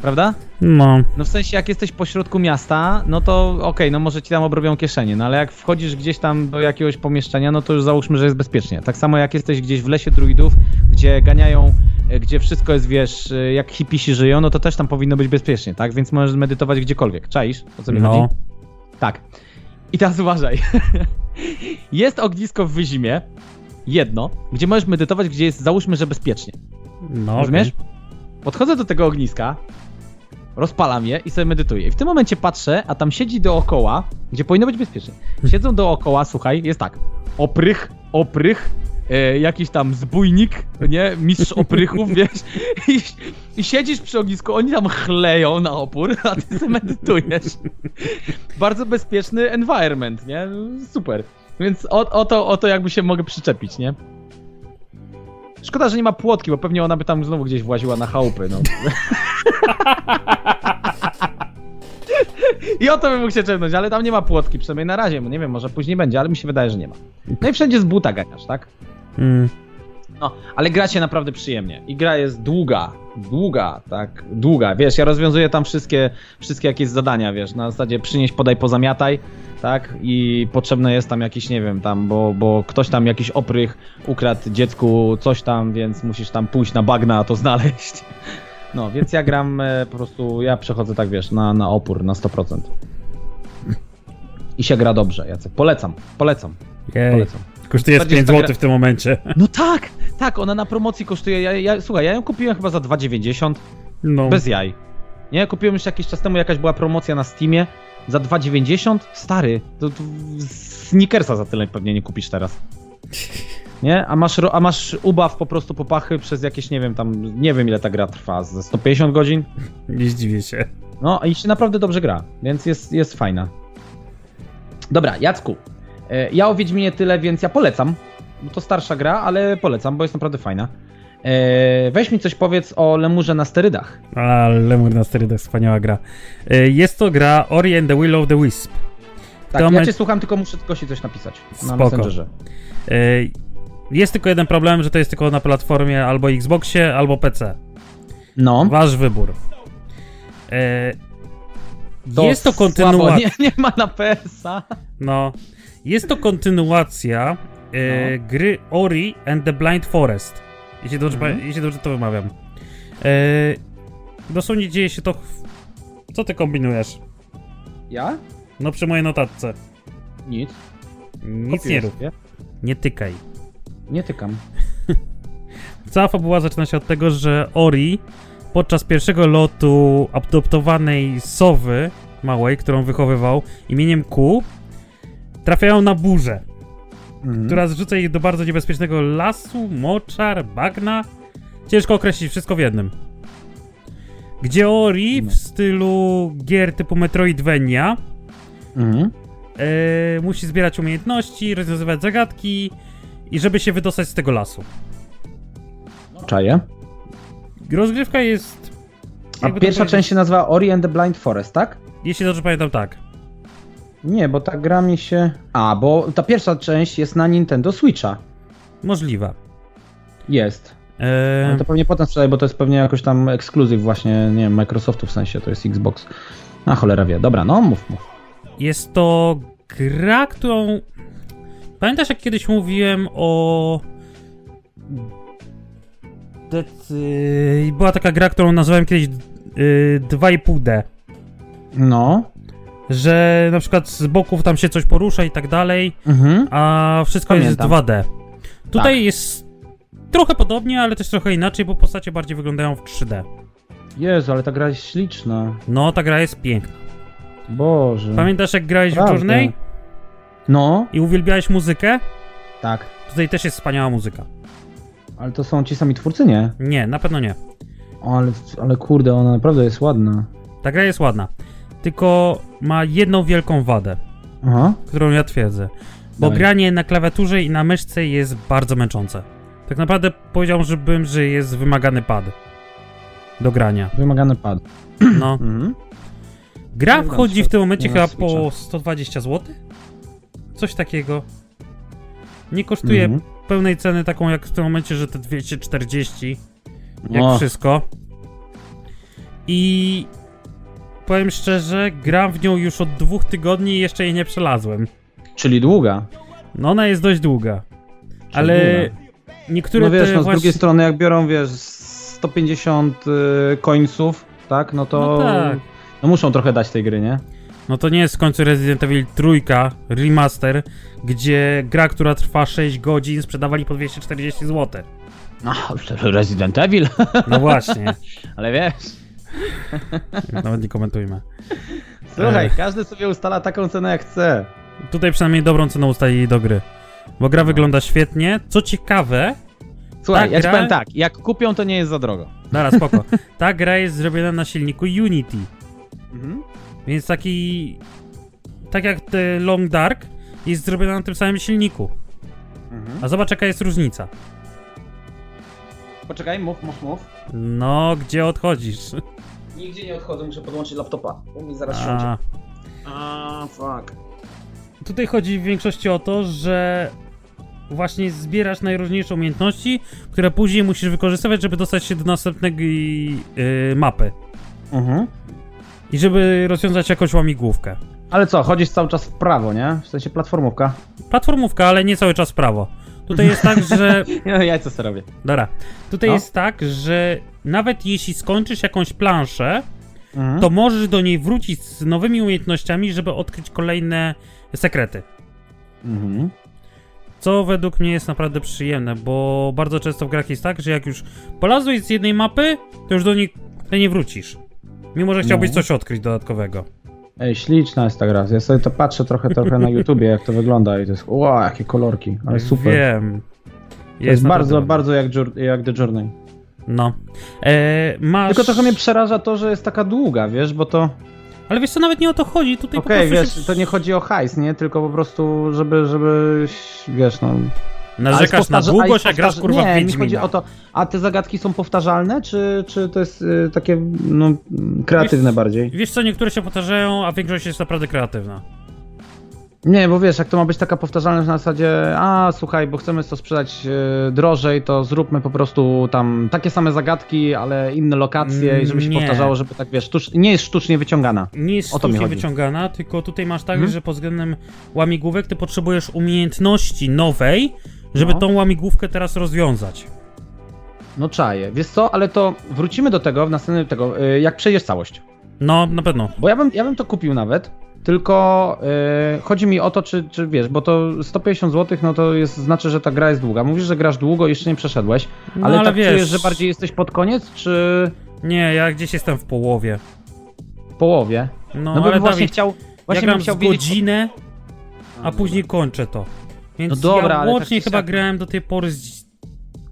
Prawda? No. No w sensie, jak jesteś pośrodku miasta, no to okej, no może ci tam obrobią kieszenie, no ale jak wchodzisz gdzieś tam do jakiegoś pomieszczenia, no to już załóżmy, że jest bezpiecznie. Tak samo jak jesteś gdzieś w lesie druidów, gdzie ganiają, e, gdzie wszystko jest, wiesz, e, jak hipisi żyją, no to też tam powinno być bezpiecznie, tak? Więc możesz medytować gdziekolwiek. Czaisz? O co mi No. chodzi? Tak. I teraz uważaj. jest ognisko w Wyzimie, jedno, gdzie możesz medytować, gdzie jest, załóżmy, że bezpiecznie. No. Rozumiesz? okej. Podchodzę do tego ogniska, rozpalam je i sobie medytuję. I w tym momencie patrzę, a tam siedzi dookoła, gdzie powinno być bezpiecznie. Siedzą dookoła, słuchaj, jest tak. Oprych, oprych, e, jakiś tam zbójnik, nie? Mistrz oprychów, wiesz? I, I siedzisz przy ognisku, oni tam chleją na opór, a ty sobie medytujesz. Bardzo bezpieczny environment, nie? Super. Więc o, o, to, o to jakby się mogę przyczepić, nie? Szkoda, że nie ma płotki, bo pewnie ona by tam znowu gdzieś właziła na chałupy, no. I o to bym mógł się czepnąć, ale tam nie ma płotki, przynajmniej na razie, nie wiem, może później będzie, ale mi się wydaje, że nie ma. No i wszędzie z buta ganiasz, tak? Mm. No, ale gra się naprawdę przyjemnie. I gra jest długa, długa, tak, długa. Wiesz, ja rozwiązuję tam wszystkie, wszystkie jakieś zadania, wiesz, na zasadzie przynieś, podaj, pozamiataj, tak, i potrzebne jest tam jakiś, nie wiem, tam, bo, bo ktoś tam jakiś oprych ukradł dziecku coś tam, więc musisz tam pójść na bagna, to znaleźć. No, więc ja gram e, po prostu, ja przechodzę tak, wiesz, na, na opór, na 100%. I się gra dobrze, Jacek. Polecam, polecam, Jej. polecam. Kosztuje z Bardziej 5 ta zł gra- w tym momencie. No tak, tak, ona na promocji kosztuje, ja, ja, słuchaj, ja ją kupiłem chyba za 2,90, No. bez jaj. Nie, kupiłem już jakiś czas temu, jakaś była promocja na Steamie za 2,90, stary, to, to Snickersa za tyle pewnie nie kupisz teraz. Nie? A masz, a masz ubaw po prostu popachy przez jakieś, nie wiem, tam, nie wiem ile ta gra trwa, ze 150 godzin? Nie zdziwię się. No i się naprawdę dobrze gra, więc jest, jest fajna. Dobra, Jacku, ja o Wiedźminie tyle, więc ja polecam. Bo To starsza gra, ale polecam, bo jest naprawdę fajna. E, Weź mi coś powiedz o Lemurze na sterydach. A, Lemur na sterydach, wspaniała gra. Y, Jest to gra Ori and the Will of the Wisp. Tak, To ja my- cię słucham, tylko muszę tylko się coś napisać na Spoko. Messengerze. Y, Jest tylko jeden problem, że to jest tylko na platformie albo Xboxie, albo PC. No. Wasz wybór. Y, Jest to kontynuacja. Nie, nie ma na PS-a. No. Jest to kontynuacja e, No. gry Ori and the Blind Forest. Jeśli dobrze, Mhm. jeśli dobrze to wymawiam. E, dosłownie dzieje się to. Co ty kombinujesz? Ja? No przy mojej notatce. Nic. Nic nie rób. sobie. Nie tykaj. Nie tykam. Cała fabuła zaczyna się od tego, że Ori podczas pierwszego lotu adoptowanej sowy małej, którą wychowywał imieniem Ku, trafiają na burzę. Mhm. która zrzuca ich do bardzo niebezpiecznego lasu, moczar, bagna. Ciężko określić wszystko w jednym. Gdzie Ori w stylu gier typu Metroidvania Mhm. e, musi zbierać umiejętności, rozwiązywać zagadki i żeby się wydostać z tego lasu. Czaję. Rozgrywka jest... A pierwsza część się nazywa Ori and the Blind Forest, tak? Jeśli dobrze pamiętam, tak. Nie, bo ta gra mi się... A, bo ta pierwsza część jest na Nintendo Switcha. Możliwe. Jest. Ale to pewnie potem sprzedaj, bo to jest pewnie jakoś tam ekskluzyw właśnie, nie wiem, Microsoftu w sensie, to jest Xbox. A cholera wie. Dobra, no mów, mów. Jest to gra, którą. Pamiętasz, jak kiedyś mówiłem o. Była taka gra, którą nazwałem kiedyś yy, 2,5D. No. Że na przykład z boków tam się coś porusza i tak dalej, Mhm. a wszystko Pamiętam. jest 2D. Tutaj Tak. jest trochę podobnie, ale też trochę inaczej, bo postacie bardziej wyglądają w 3D. Jezu, ale ta gra jest śliczna. No, ta gra jest piękna. Boże. Pamiętasz, jak grałeś w Prawda. Journey No, i uwielbiałeś muzykę? tak. Tutaj też jest wspaniała muzyka. Ale to są ci sami twórcy, nie? Nie, na pewno nie. Ale, ale kurde, ona naprawdę jest ładna. Ta gra jest ładna. Tylko ma jedną wielką wadę, Aha. którą ja twierdzę. Bo Dawaj. granie na klawiaturze i na myszce jest bardzo męczące. Tak naprawdę powiedziałbym, że jest wymagany pad. do grania. Wymagany pad. No. Mhm. Gra wchodzi w tym momencie chyba po Switcha. 120 zł? Coś takiego. Nie kosztuje Mhm. pełnej ceny taką jak w tym momencie, że te 240, jak O, wszystko. I powiem szczerze, gram w nią już od dwóch tygodni i jeszcze jej nie przelazłem. czyli długa. No ona jest dość długa. Ale długa. niektóre No wiesz, no z właśnie... drugiej strony jak biorą, wiesz, 150 y, końców, tak, no to No tak. no muszą trochę dać tej gry, nie? No to nie jest w końcu Resident Evil trójka remaster, gdzie gra, która trwa 6 godzin, sprzedawali po 240 zł. No, Resident Evil, No właśnie, ale wiesz, nawet nie komentujmy. słuchaj, Ech. każdy sobie ustala taką cenę jak chce. Tutaj przynajmniej dobrą cenę ustali do gry. Bo gra wygląda świetnie. Co ciekawe, Słuchaj, ja ci gra- powiem tak, jak kupią, to nie jest za drogo. Dobra, spoko. Ta gra jest zrobiona na silniku Unity. Mhm. Więc taki. Tak jak Long Dark jest zrobiona na tym samym silniku. Mhm. A zobacz jaka jest różnica. Poczekaj, mów, mów, mów. No, gdzie odchodzisz? Nigdzie nie odchodzę, muszę podłączyć laptopa, bo mi zaraz A, A, fuck. tutaj chodzi w większości o to, że właśnie zbierasz najróżniejsze umiejętności, które później musisz wykorzystywać, żeby dostać się do następnej yy, mapy. Mhm. I żeby rozwiązać jakąś łamigłówkę. Ale co, chodzisz cały czas w prawo, nie? W sensie platformówka. Platformówka, ale nie cały czas w prawo. Tutaj jest tak, że. Ja, ja co robię. Dobra. Tutaj No. jest tak, że nawet jeśli skończysz jakąś planszę, Mhm. to możesz do niej wrócić z nowymi umiejętnościami, żeby odkryć kolejne sekrety. Mhm. Co według mnie jest naprawdę przyjemne, bo bardzo często w grach jest tak, że jak już polazłeś z jednej mapy, to już do niej nie wrócisz. Mimo, że chciałbyś No. coś odkryć dodatkowego. Ej, śliczna jest ta gra. Ja sobie to patrzę trochę, trochę na YouTubie, jak to wygląda i to jest, wow, jakie kolorki, ale super. Wiem. to jest bardzo, bardzo jak, jak The Journey. No. E, masz... Tylko trochę mnie przeraża to, że jest taka długa, wiesz, bo to... Ale wiesz co, nawet nie o to chodzi. Tutaj Okej, wiesz, się to nie chodzi o hajs, nie? Tylko po prostu, żeby, żeby, wiesz, no... narzekasz na długość, a grasz kurwa w Nie, mi Wiedźmina. chodzi o to, a te zagadki są powtarzalne, czy, czy to jest y, takie, no, kreatywne Wiesz- bardziej? Wiesz co, niektóre się powtarzają, a większość jest naprawdę kreatywna. Nie, bo wiesz, jak to ma być taka powtarzalność na zasadzie, a słuchaj, bo chcemy to sprzedać e, drożej, to zróbmy po prostu tam takie same zagadki, ale inne lokacje i żeby się Nie. powtarzało, żeby tak wiesz, sztucz... nie jest sztucznie wyciągana. Nie jest sztucznie wyciągana, tylko tutaj masz tak, Mhm. że pod względem łamigłówek ty potrzebujesz umiejętności nowej, żeby No. tą łamigłówkę teraz rozwiązać. No czaję. Wiesz co, ale to wrócimy do tego w następnym tego, e, jak przejdziesz całość. No, na pewno. Bo ja bym, ja bym to kupił nawet, tylko e, chodzi mi o to, czy, czy wiesz, bo to 150 zł, no to jest, znaczy, że ta gra jest długa. Mówisz, że grasz długo, jeszcze nie przeszedłeś, No, ale, ale tak wiesz- czujesz, że bardziej jesteś pod koniec, czy Nie, ja gdzieś jestem w połowie. w połowie? No, No, ale właśnie Dawid, chciał, ja właśnie gram bym chciał wiedzieć... godzinę, a później kończę to. Więc No dobra, ja ale łącznie tak czy chyba siak- grałem do tej pory z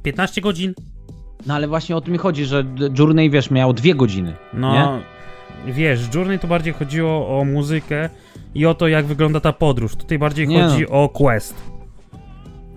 15 godzin. No ale właśnie o to mi chodzi, że Journey, wiesz, miał dwie godziny. No, Nie? wiesz, Journey to bardziej chodziło o muzykę i o to, jak wygląda ta podróż. Tutaj bardziej Nie chodzi o quest.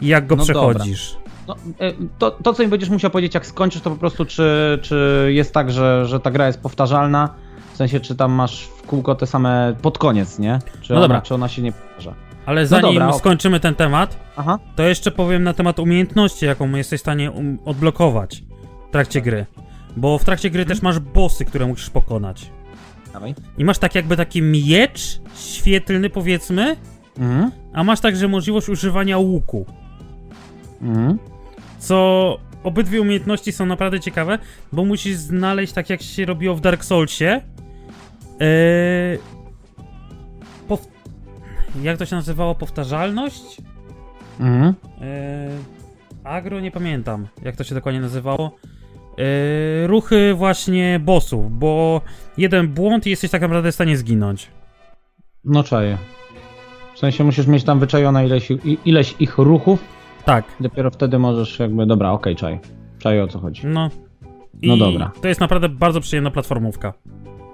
I jak go No przechodzisz. No, e, to, to, co mi będziesz musiał powiedzieć, jak skończysz, to po prostu czy, czy jest tak, że, że ta gra jest powtarzalna, w sensie, czy tam masz w kółko te same pod koniec, nie? Czy, No ona, dobra. czy ona się nie powtarza? Ale zanim dobra, ok. skończymy ten temat, Aha. to jeszcze powiem na temat umiejętności, jaką jesteś w stanie um, odblokować w trakcie gry. Bo w trakcie gry też masz bossy, które musisz pokonać. Dawaj. I masz tak jakby taki miecz świetlny, powiedzmy, Mhm. a masz także możliwość używania łuku. Mhm. Co obydwie umiejętności są naprawdę ciekawe, bo musisz znaleźć, tak jak się robiło w Dark Soulsie, yy. Jak to się nazywało? Powtarzalność? Mhm. Yy, agro, nie pamiętam, jak to się dokładnie nazywało. Yy, ruchy właśnie bossów, bo jeden błąd i jesteś tak naprawdę w stanie zginąć. No czaję. W sensie musisz mieć tam wyczajone ileś, ileś ich ruchów, Tak, dopiero wtedy możesz jakby, dobra, okej, czaj. Czaję o co chodzi. no. I No dobra. To jest naprawdę bardzo przyjemna platformówka.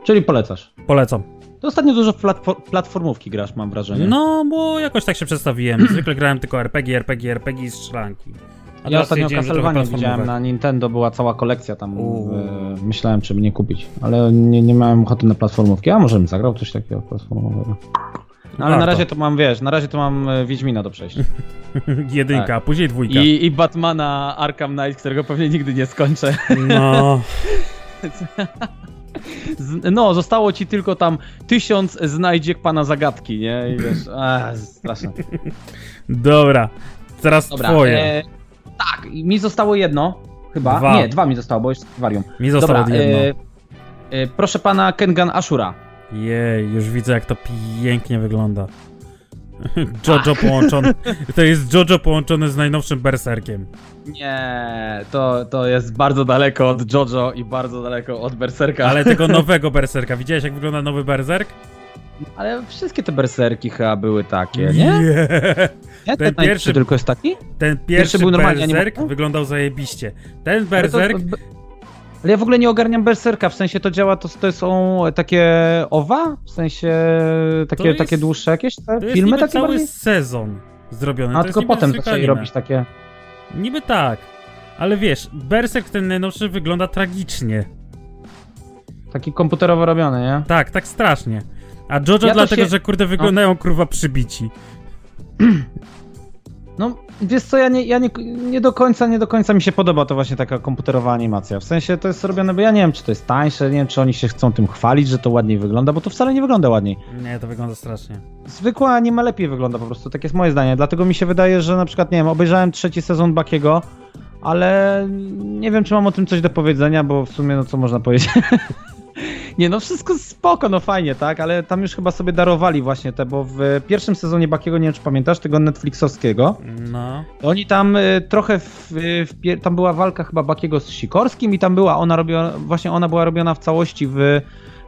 Czyli polecasz. Polecam. To ostatnio dużo platfo- platformówki grasz, mam wrażenie. No, bo jakoś tak się przedstawiłem. Zwykle grałem tylko RPG, RPG, RPG i strzelanki. A Ja ostatnio Castlevania widziałem na Nintendo, była cała kolekcja tam. E, myślałem, czy by nie kupić, ale nie, nie miałem ochoty na platformówki. A może bym zagrał coś takiego platformowego. No, ale na Warto. razie to mam, wiesz, na razie to mam e, Wiedźmina do przejścia. Jedynka, Tak. później dwójka. I, I Batmana Arkham Knight, którego pewnie nigdy nie skończę. No, no, zostało ci tylko tam tysiąc znajdziek pana zagadki, nie? I wiesz, a, straszne. dobra. Teraz Dobra, twoje. e, tak, mi zostało jedno, chyba. Dwa. Nie, dwa mi zostało, bo jeszcze warium. Mi zostało Dobra, jedno. e, e, proszę pana Kengan Ashura. Jej, już widzę jak to pięknie wygląda. Jojo połączony. To jest Jojo połączony z najnowszym berserkiem. Nie, to, to jest bardzo daleko od JoJo i bardzo daleko od Berserka. Ale tego nowego berserka. Widziałeś jak wygląda nowy berserk? Ale wszystkie te berserki chyba były takie, nie? Nie. nie? Ten Ten pierwszy- pierwszy tylko jest taki? Ten pierwszy, był normalnie berserk wyglądał zajebiście. Ten berserk... to, ale ja w ogóle nie ogarniam berserka, w sensie to działa, to, to są takie owa? W sensie takie, jest- takie dłuższe jakieś te To jest filmy takie cały bardziej? sezon zrobiony. A to tylko potem zaczęli robić takie... Niby tak. Ale wiesz, berserk ten najnowszy wygląda tragicznie. Taki komputerowo robiony, nie? Tak, tak strasznie. A Jojo to dlatego, się- że kurde wyglądają kurwa przybici. No, wiesz co, ja nie, ja nie, nie do końca, nie do końca mi się podoba to właśnie taka komputerowa animacja. W sensie to jest robione, bo ja nie wiem, czy to jest tańsze, nie wiem, czy oni się chcą tym chwalić, że to ładniej wygląda, bo to wcale nie wygląda ładniej. Nie, to wygląda strasznie. Zwykła anime lepiej wygląda po prostu, tak jest moje zdanie. Dlatego mi się wydaje, że na przykład, nie wiem, obejrzałem trzeci sezon Bakiego, ale nie wiem, czy mam o tym coś do powiedzenia, bo w sumie, no co można powiedzieć. nie, no wszystko spoko, no fajnie, tak, ale tam już chyba sobie darowali właśnie te, bo w pierwszym sezonie Bakiego, nie wiem, czy pamiętasz, tego Netflixowskiego, No. oni tam y, trochę, w, w, tam była walka chyba Bakiego z Sikorskim i tam była, ona robiona, właśnie ona była robiona w całości w,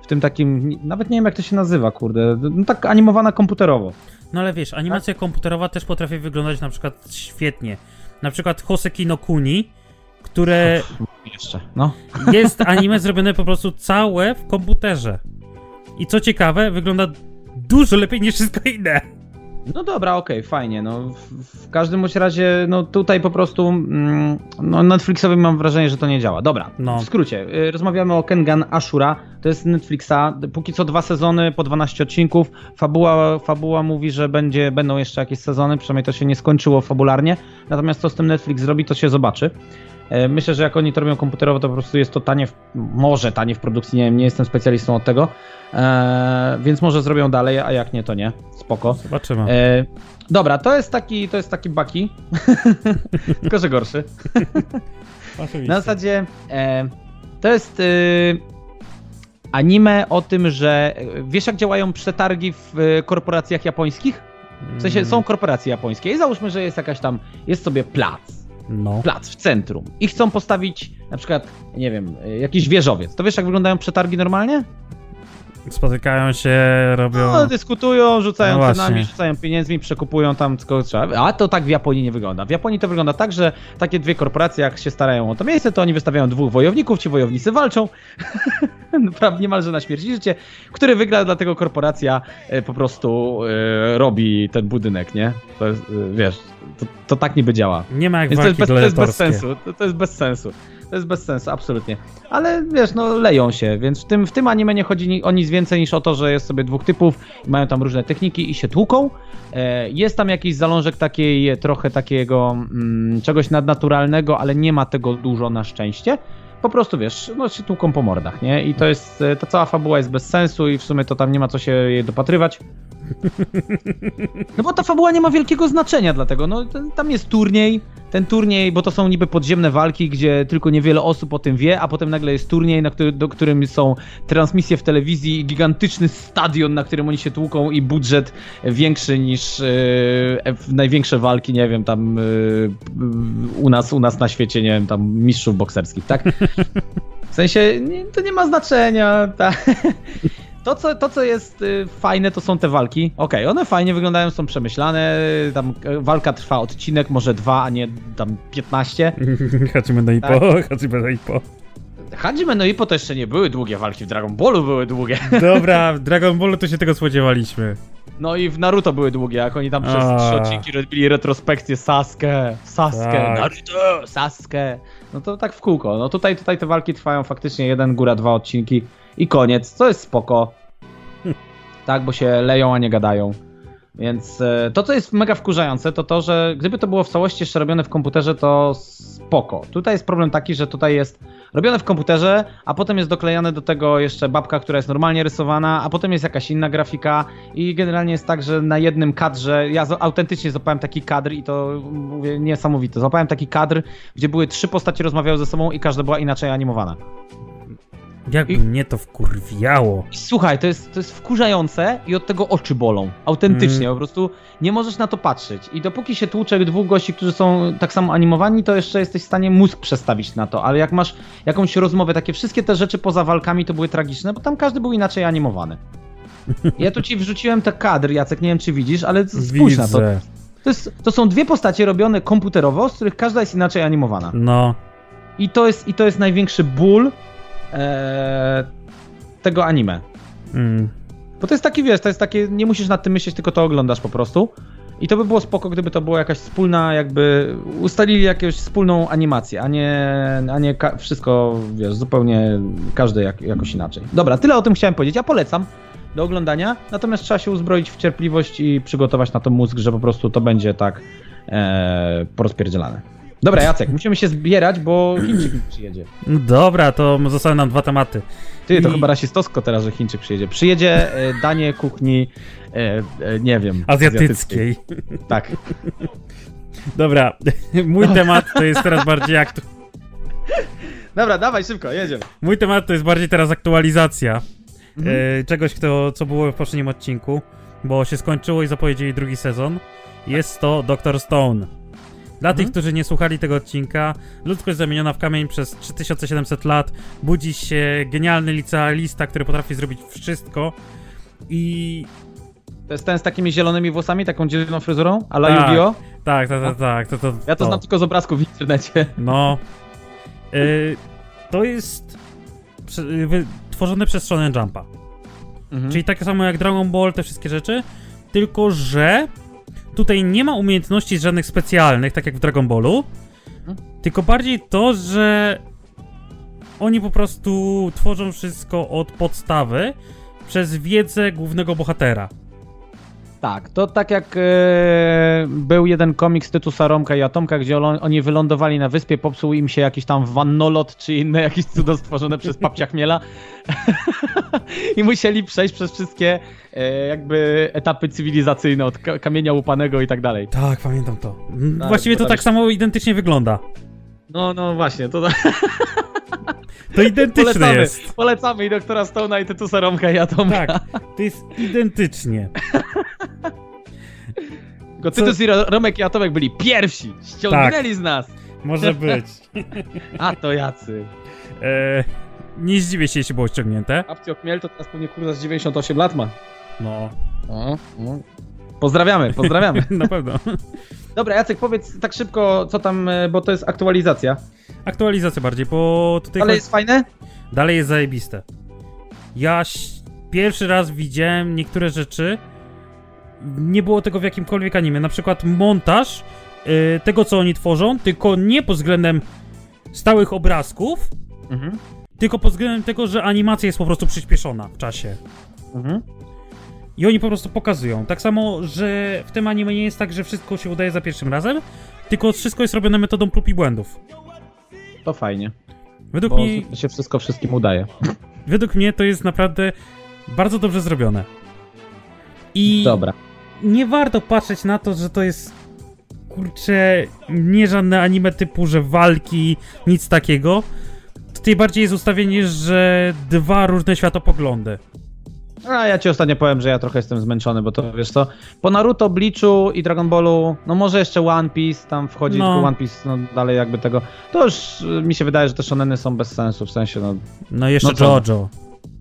w tym takim, nawet nie wiem jak to się nazywa, kurde, no tak animowana komputerowo. No ale wiesz, animacja komputerowa też potrafi wyglądać na przykład świetnie. Na przykład Hoseki no Kuni, które Jeszcze, no. jest anime zrobione po prostu całe w komputerze. I co ciekawe, wygląda dużo lepiej niż wszystko inne. No dobra, okej, fajnie, no w, w każdym bądź razie, no tutaj po prostu, mm, no Netflixowi mam wrażenie, że to nie działa. Dobra, No. w skrócie, y, rozmawiamy o Kengan Ashura, to jest Netflixa, póki co dwa sezony, po 12 odcinków, fabuła, fabuła mówi, że będzie, będą jeszcze jakieś sezony, przynajmniej to się nie skończyło fabularnie, natomiast co z tym Netflix zrobi, to się zobaczy. E, Myślę, że jak oni to robią komputerowo, to po prostu jest to tanie, w, może tanie w produkcji, nie wiem, nie jestem specjalistą od tego, e, więc może zrobią dalej, a jak nie, to nie, spoko. Zobaczymy. E, dobra, to jest taki, to jest taki Baki, tylko że gorszy. Na zasadzie e, to jest e, anime o tym, że e, wiesz jak działają przetargi w e, korporacjach japońskich? W sensie są korporacje japońskie i załóżmy, że jest jakaś tam, jest sobie plac, No. plac w centrum i chcą postawić na przykład, nie wiem, jakiś wieżowiec. To wiesz jak wyglądają przetargi normalnie? Spotykają się, robią... No, dyskutują, rzucają No cenami, rzucają pieniędzmi, przekupują tam co trzeba. A to tak w Japonii nie wygląda. W Japonii to wygląda tak, że takie dwie korporacje, jak się starają o to miejsce, to oni wystawiają dwóch wojowników, ci wojownicy walczą, prawie niemalże na śmierć i życie, który wygra, dlatego korporacja e, po prostu e, robi ten budynek, nie? To jest, e, wiesz, to, to tak niby działa. Nie ma jak Więc to jest, walki bez, to jest bez sensu. To, to jest bez sensu. To jest bez sensu, absolutnie. Ale wiesz, no leją się, więc w tym, w tym anime nie chodzi o nic więcej niż o to, że jest sobie dwóch typów mają tam różne techniki i się tłuką. E, jest tam jakiś zalążek takiej, trochę takiego mm, czegoś nadnaturalnego, ale nie ma tego dużo na szczęście. Po prostu wiesz, no się tłuką po mordach, nie? I to jest, e, ta cała fabuła jest bez sensu i w sumie to tam nie ma co się jej dopatrywać. No bo ta fabuła nie ma wielkiego znaczenia dlatego, no t- tam jest turniej, ten turniej, bo to są niby podziemne walki, gdzie tylko niewiele osób o tym wie, a potem nagle jest turniej, na który, do którym są transmisje w telewizji gigantyczny stadion, na którym oni się tłuką i budżet większy niż e, w największe walki, nie wiem, tam e, u nas, u nas na świecie, nie wiem, tam mistrzów bokserskich, tak? W sensie, to nie ma znaczenia, tak. To co, to, co jest y, fajne, to są te walki. Okej, one fajnie wyglądają, są przemyślane. Tam e, walka trwa odcinek, może dwa, a nie tam 15. Hajime no Ippo, Tak. Hajime no Ippo. Hajime no Ippo to jeszcze nie były długie walki w Dragon Ballu, były długie. Dobra, w Dragon Ballu to się tego spodziewaliśmy. No i w Naruto były długie, jak oni tam przez trzy odcinki robili retrospekcję Sasuke, Sasuke, Tak. Naruto, Sasuke. No to tak w kółko. No tutaj, tutaj te walki trwają faktycznie jeden, góra dwa odcinki i koniec, co jest spoko. Tak, bo się leją, a nie gadają. Więc e, to, co jest mega wkurzające, to to, że gdyby to było w całości jeszcze robione w komputerze, to spoko. Tutaj jest problem taki, że tutaj jest robione w komputerze, a potem jest doklejane do tego jeszcze babka, która jest normalnie rysowana, a potem jest jakaś inna grafika i generalnie jest tak, że na jednym kadrze, ja autentycznie złapałem taki kadr i to mówię niesamowite, złapałem taki kadr, gdzie były trzy postacie rozmawiały ze sobą i każda była inaczej animowana. Jakby I- mnie to wkurwiało. Słuchaj, to jest, to jest wkurzające i od tego oczy bolą. Autentycznie, Mm. po prostu nie możesz na to patrzeć. I dopóki się tłucze dwóch gości, którzy są tak samo animowani, to jeszcze jesteś w stanie mózg przestawić na to. Ale jak masz jakąś rozmowę, takie wszystkie te rzeczy poza walkami to były tragiczne, bo tam każdy był inaczej animowany. Ja tu ci wrzuciłem te kadr, Jacek, nie wiem czy widzisz, ale spójrz na to. Widzę. To, jest, to są dwie postacie robione komputerowo, z których każda jest inaczej animowana. No. I to jest, i to jest największy ból e, tego anime. Mm. Bo to jest taki, wiesz, to jest takie, nie musisz nad tym myśleć, tylko to oglądasz po prostu. I to by było spoko, gdyby to była jakaś wspólna, jakby ustalili jakąś wspólną animację, a nie, a nie wszystko, wiesz, zupełnie każdy jak, jakoś inaczej. Dobra, tyle o tym chciałem powiedzieć. Ja polecam do oglądania, natomiast trzeba się uzbroić w cierpliwość i przygotować na to mózg, że po prostu to będzie tak e, porozpierdzielane. Dobra, Jacek, musimy się zbierać, bo Chińczyk przyjedzie. Dobra, to zostały nam dwa tematy. Ty, to I- chyba rasistowsko teraz, że Chińczyk przyjedzie. Przyjedzie e, danie kuchni, e, e, nie wiem, Azjatyckiej. Tak. Dobra, mój temat to jest teraz bardziej aktu... Dobra, dawaj szybko, jedziemy. Mój temat to jest bardziej teraz aktualizacja Mhm. e, czegoś, kto, co było w poprzednim odcinku, bo się skończyło i zapowiedzieli drugi sezon. Jest to Dr. Stone. Dla Mhm. tych, którzy nie słuchali tego odcinka, ludzkość zamieniona w kamień przez 3700 lat, budzi się genialny licealista, który potrafi zrobić wszystko i... To jest ten z takimi zielonymi włosami, taką zieloną fryzurą, a la Tak. Yu-Gi-Oh? Tak, tak, tak, tak. To, to, Ja to znam tylko z obrazków w internecie. No. Y, to jest prze, wy, tworzone przez Shonen Jumpa. Mhm. Czyli tak samo jak Dragon Ball, te wszystkie rzeczy, tylko że tutaj nie ma umiejętności żadnych specjalnych, tak jak w Dragon Ballu, Mhm. tylko bardziej to, że oni po prostu tworzą wszystko od podstawy przez wiedzę głównego bohatera. Tak, to tak jak e, był jeden komiks Tytusa Romka i Atomka, gdzie on, oni wylądowali na wyspie, popsuł im się jakiś tam wannolot czy inne jakieś cudo stworzone przez papcia chmiela i musieli przejść przez wszystkie e, jakby etapy cywilizacyjne od ka- kamienia łupanego i tak dalej. Tak, pamiętam to. Tak, Właściwie to tak samo identycznie wygląda. No, no właśnie, to To identyczne polecamy, jest. polecamy i doktora Stone'a i Tytusa Romka i Atomka. Tak, to jest identycznie. Tylko Tytus i Ro- Romek i Atomek byli pierwsi, ściągnęli z nas. Może być. A to jacy. E, nie zdziwię się, jeśli było ściągnięte. Apcio Chmiel to teraz pewnie kurwa z 98 lat ma. No, O, no. Pozdrawiamy, pozdrawiamy. na pewno. Dobra, Jacek, powiedz tak szybko, co tam, e, bo to jest aktualizacja. Aktualizacja bardziej, bo tutaj Ale chodzi- jest fajne? dalej jest zajebiste. Ja pierwszy raz widziałem niektóre rzeczy. Nie było tego w jakimkolwiek anime. Na przykład montaż y, tego, co oni tworzą, tylko nie pod względem stałych obrazków, Mhm. tylko pod względem tego, że animacja jest po prostu przyspieszona w czasie. mhm. I oni po prostu pokazują. Tak samo, że w tym anime nie jest tak, że wszystko się udaje za pierwszym razem, tylko wszystko jest robione metodą prób i błędów. To fajnie, Według bo mnie, się wszystko wszystkim udaje. według mnie to jest naprawdę bardzo dobrze zrobione. I Dobra. Nie warto patrzeć na to, że to jest kurczę, nie żadne anime typu, że walki, nic takiego. Tutaj bardziej jest ustawienie, że dwa różne światopoglądy. A ja ci ostatnio powiem, że ja trochę jestem zmęczony, bo to wiesz co, po Naruto, Bleachu i Dragon Ballu, no może jeszcze One Piece tam wchodzi, No. tylko One Piece, no dalej jakby tego, to już y, mi się wydaje, że te shoneny są bez sensu, w sensie no, No jeszcze No co? JoJo.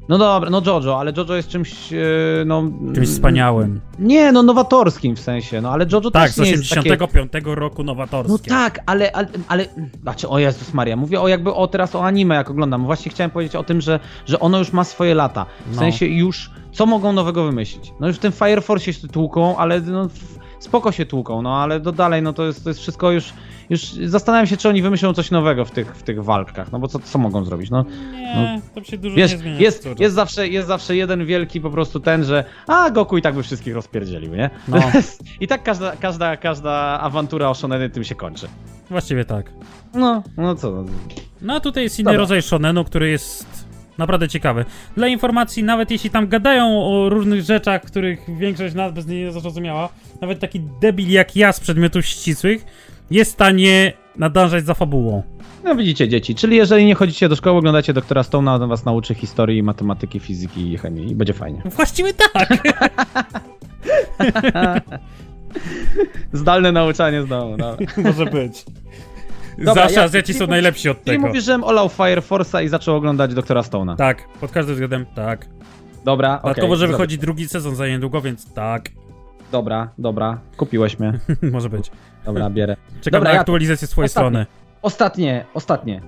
No dobra, no Jojo, ale Jojo jest czymś, e, no... Czymś wspaniałym. Nie, no nowatorskim w sensie, no ale Jojo Tak, też z nie jest takie... 85 roku nowatorskie. No tak, ale, ale, ale, znaczy, o Jezus Maria, mówię o jakby o teraz o anime jak oglądam, właśnie chciałem powiedzieć o tym, że, że ono już ma swoje lata, w No. sensie już, co mogą nowego wymyślić? No już w tym Fire Force się tłuką, ale no, w- spoko się tłuką, no ale do dalej, no to jest, to jest wszystko już, już zastanawiam się, czy oni wymyślą coś nowego w tych, w tych walkach, no bo co, co mogą zrobić, no Nie, to się dużo Wiesz, nie zmienia. jest, co jest, zawsze, jest zawsze jeden wielki po prostu ten, że a Goku i tak by wszystkich rozpierdzielił, nie? No. I tak każda, każda, każda awantura o Shoneny tym się kończy. Właściwie tak. No, no co? no. No a tutaj jest inny Dobra. rodzaj shonenu, który jest naprawdę ciekawy. Dla informacji, nawet jeśli tam gadają o różnych rzeczach, których większość nas bez niej nie zrozumiała, nawet taki debil jak ja z przedmiotów ścisłych jest w stanie nadążać za fabułą. No widzicie dzieci, czyli jeżeli nie chodzicie do szkoły, oglądacie doktora Stone'a, on was nauczy historii, matematyki, fizyki i chemii i będzie fajnie. Właściwie tak! Zdalne nauczanie z domu, dobra. Może być. Dobra, Zawsze Azjaci ty są najlepsi od Ty tego. mówisz, żem olał Fire Force'a i zaczął oglądać doktora Stone'a. Tak, pod każdym względem tak. Dobra, okej. Dodatkowo, że wychodzi drugi sezon za niedługo, więc tak, Dobra, dobra, kupiłeś mnie. może być. Dobra, bierę. Czekam Dobra, na ja- aktualizację swojej strony. Ostatnie, ostatnie.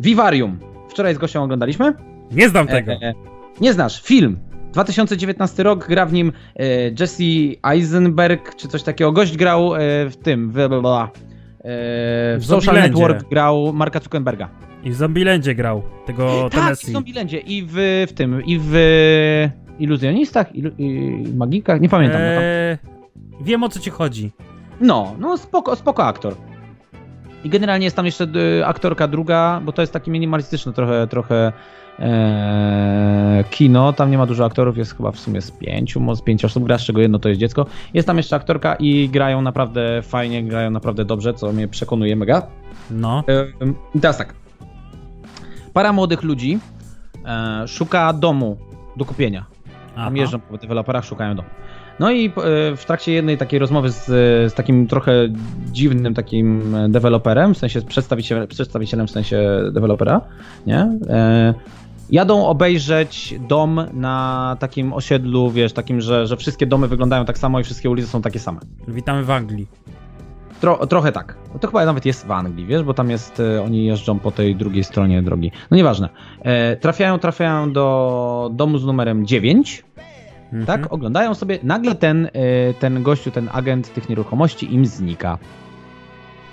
Vivarium. Wczoraj z Gosią oglądaliśmy. Nie znam tego. E, e, nie znasz, film. 2019 rok, gra w nim e, Jesse Eisenberg, czy coś takiego. Gość grał e, w tym, w, bla, bla, bla. E, w Social. Network grał Marka Zuckerberga. I w Zombielandzie grał, tego tak, w. Zombielandzie i w, w tym, i w Iluzjonistach, ilu, i, Magikach, nie pamiętam. no. Eee, wiem o co ci chodzi. No, no spoko, spoko aktor. I generalnie jest tam jeszcze y, aktorka druga, bo to jest takie minimalistyczne trochę, trochę e, kino. Tam nie ma dużo aktorów, jest chyba w sumie z pięciu, z pięciu osób gra, z czego jedno to jest dziecko. Jest tam jeszcze aktorka i grają naprawdę fajnie, grają naprawdę dobrze, co mnie przekonuje mega. No. E, I teraz tak. Para młodych ludzi e, szuka domu do kupienia. Tam Aha. jeżdżą po deweloperach, szukają domu. No i e, w trakcie jednej takiej rozmowy z, z takim trochę dziwnym takim deweloperem, w sensie przedstawicielem, przedstawicielem w sensie dewelopera, nie? E, jadą obejrzeć dom na takim osiedlu, wiesz, takim, że, że wszystkie domy wyglądają tak samo i wszystkie ulice są takie same. Witamy w Anglii. Tro, trochę tak. To chyba nawet jest w Anglii, wiesz, bo tam jest, e, oni jeżdżą po tej drugiej stronie drogi. No nieważne. E, trafiają, trafiają do domu z numerem 9, Mhm. tak, oglądają sobie, nagle ten, y, ten gościu, ten agent tych nieruchomości im znika.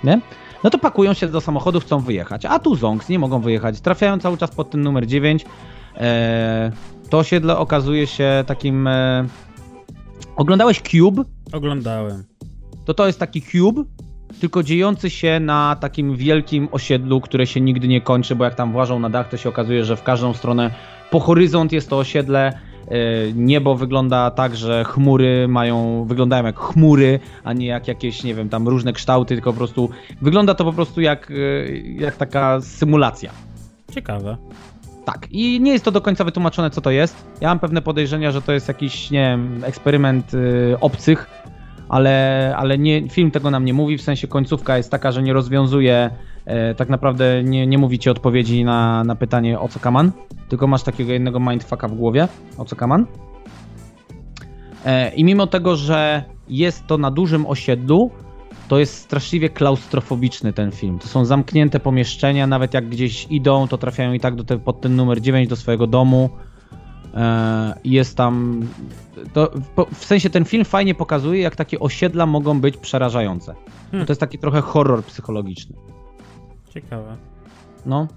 Nie? No to pakują się do samochodu, chcą wyjechać, a tu zonks, nie mogą wyjechać, trafiają cały czas pod ten numer 9. E, to osiedle okazuje się takim... E, oglądałeś Cube? Oglądałem. To to jest taki Cube, tylko dziejący się na takim wielkim osiedlu, które się nigdy nie kończy, bo jak tam włażą na dach, to się okazuje, że w każdą stronę po horyzont jest to osiedle. E, Niebo wygląda tak, że chmury mają, wyglądają jak chmury, a nie jak jakieś, nie wiem, tam różne kształty, tylko po prostu wygląda to po prostu jak, e, jak taka symulacja. Ciekawe. Tak, i nie jest to do końca wytłumaczone, co to jest. Ja mam pewne podejrzenia, że to jest jakiś, nie wiem, eksperyment y, obcych, ale, ale nie, film tego nam nie mówi. W sensie końcówka jest taka, że nie rozwiązuje, tak naprawdę nie, nie mówi ci odpowiedzi na, na pytanie o co kaman, tylko masz takiego jednego mindfucka w głowie, o co kaman. E, I mimo tego, że jest to na dużym osiedlu, to jest straszliwie klaustrofobiczny ten film. To są zamknięte pomieszczenia, nawet jak gdzieś idą, to trafiają i tak do te, pod ten numer 9 do swojego domu. E, Jest tam. To, w sensie ten film fajnie pokazuje, jak takie osiedla mogą być przerażające. Hmm. To jest taki trochę horror psychologiczny. Ciekawe. No.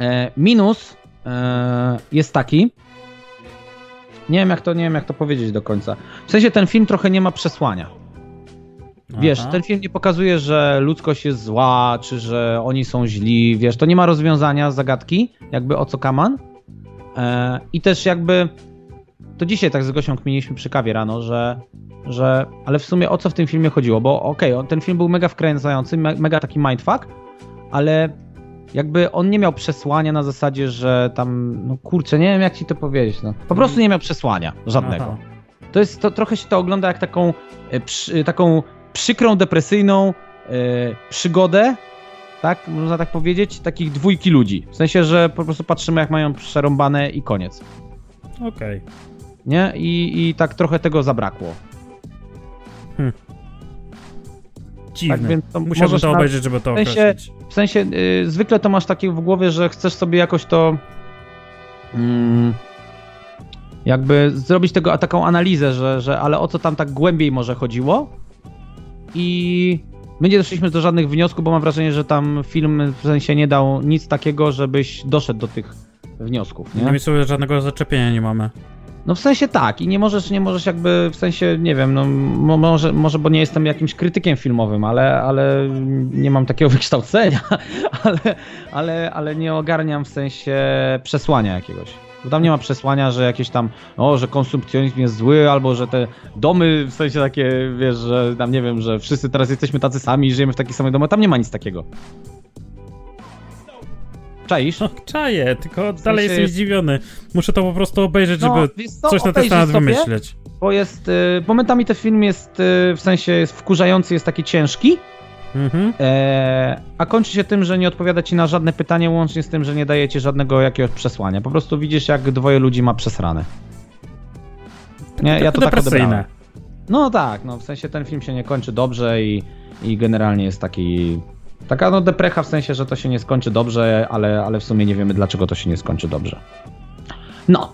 E, minus e, jest taki. Nie wiem, jak to, nie wiem, jak to powiedzieć do końca. W sensie ten film trochę nie ma przesłania. Wiesz, Aha. ten film nie pokazuje, że ludzkość jest zła, czy że oni są źli, wiesz, to nie ma rozwiązania zagadki, jakby o co kaman. E, I też jakby, to dzisiaj tak z Gosią kminiliśmy przy kawie rano, że, że, ale w sumie o co w tym filmie chodziło, bo okej, on- ten film był mega wkręcający, me, mega taki mindfuck, ale jakby on nie miał przesłania na zasadzie, że tam, no kurczę, nie wiem jak ci to powiedzieć, no. Po prostu nie miał przesłania, żadnego. Aha. To jest, to trochę się to ogląda jak taką, e, przy, taką przykrą, depresyjną e, przygodę tak, można tak powiedzieć, takich dwójki ludzi. W sensie, że po prostu patrzymy jak mają przerąbane i koniec. Okej. Nie? I, i tak trochę tego zabrakło. Dziwne. Tak, więc to Musiałbym to obejrzeć, żeby to w sensie- określić. W sensie, y, zwykle to masz takie w głowie, że chcesz sobie jakoś to. Mm, jakby zrobić tego taką analizę, że, że ale o co tam tak głębiej może chodziło. I my nie doszliśmy do żadnych wniosków, bo mam wrażenie, że tam film w sensie nie dał nic takiego, żebyś doszedł do tych wniosków. Nie? Nie sobie żadnego zaczepienia nie mamy. No w sensie tak, i nie możesz, nie możesz jakby w sensie, nie wiem, no mo, może, może bo nie jestem jakimś krytykiem filmowym, ale, ale nie mam takiego wykształcenia, ale, ale, ale nie ogarniam w sensie przesłania jakiegoś. Bo tam nie ma przesłania, że jakieś tam, o, że konsumpcjonizm jest zły, albo że te domy, w sensie takie, wiesz, że tam nie wiem, że wszyscy teraz jesteśmy tacy sami i żyjemy w takich samych domach, tam nie ma nic takiego. Czaisz? No, czaję, tylko dalej sensie jestem jest- zdziwiony. Muszę to po prostu obejrzeć, żeby wiesz co, coś na ten temat wymyśleć. Bo jest, y, momentami ten film jest, y, w sensie jest wkurzający, jest taki ciężki, Mhm. e, a kończy się tym, że nie odpowiada ci na żadne pytanie, łącznie z tym, że nie daje ci żadnego jakiegoś przesłania. Po prostu widzisz, jak dwoje ludzi ma przesrane. Nie, ja to tak odebrałem. No tak, no w sensie ten film się nie kończy dobrze i, i generalnie jest taki... Taka no deprecha w sensie, że to się nie skończy dobrze, ale, ale w sumie nie wiemy dlaczego to się nie skończy dobrze. No,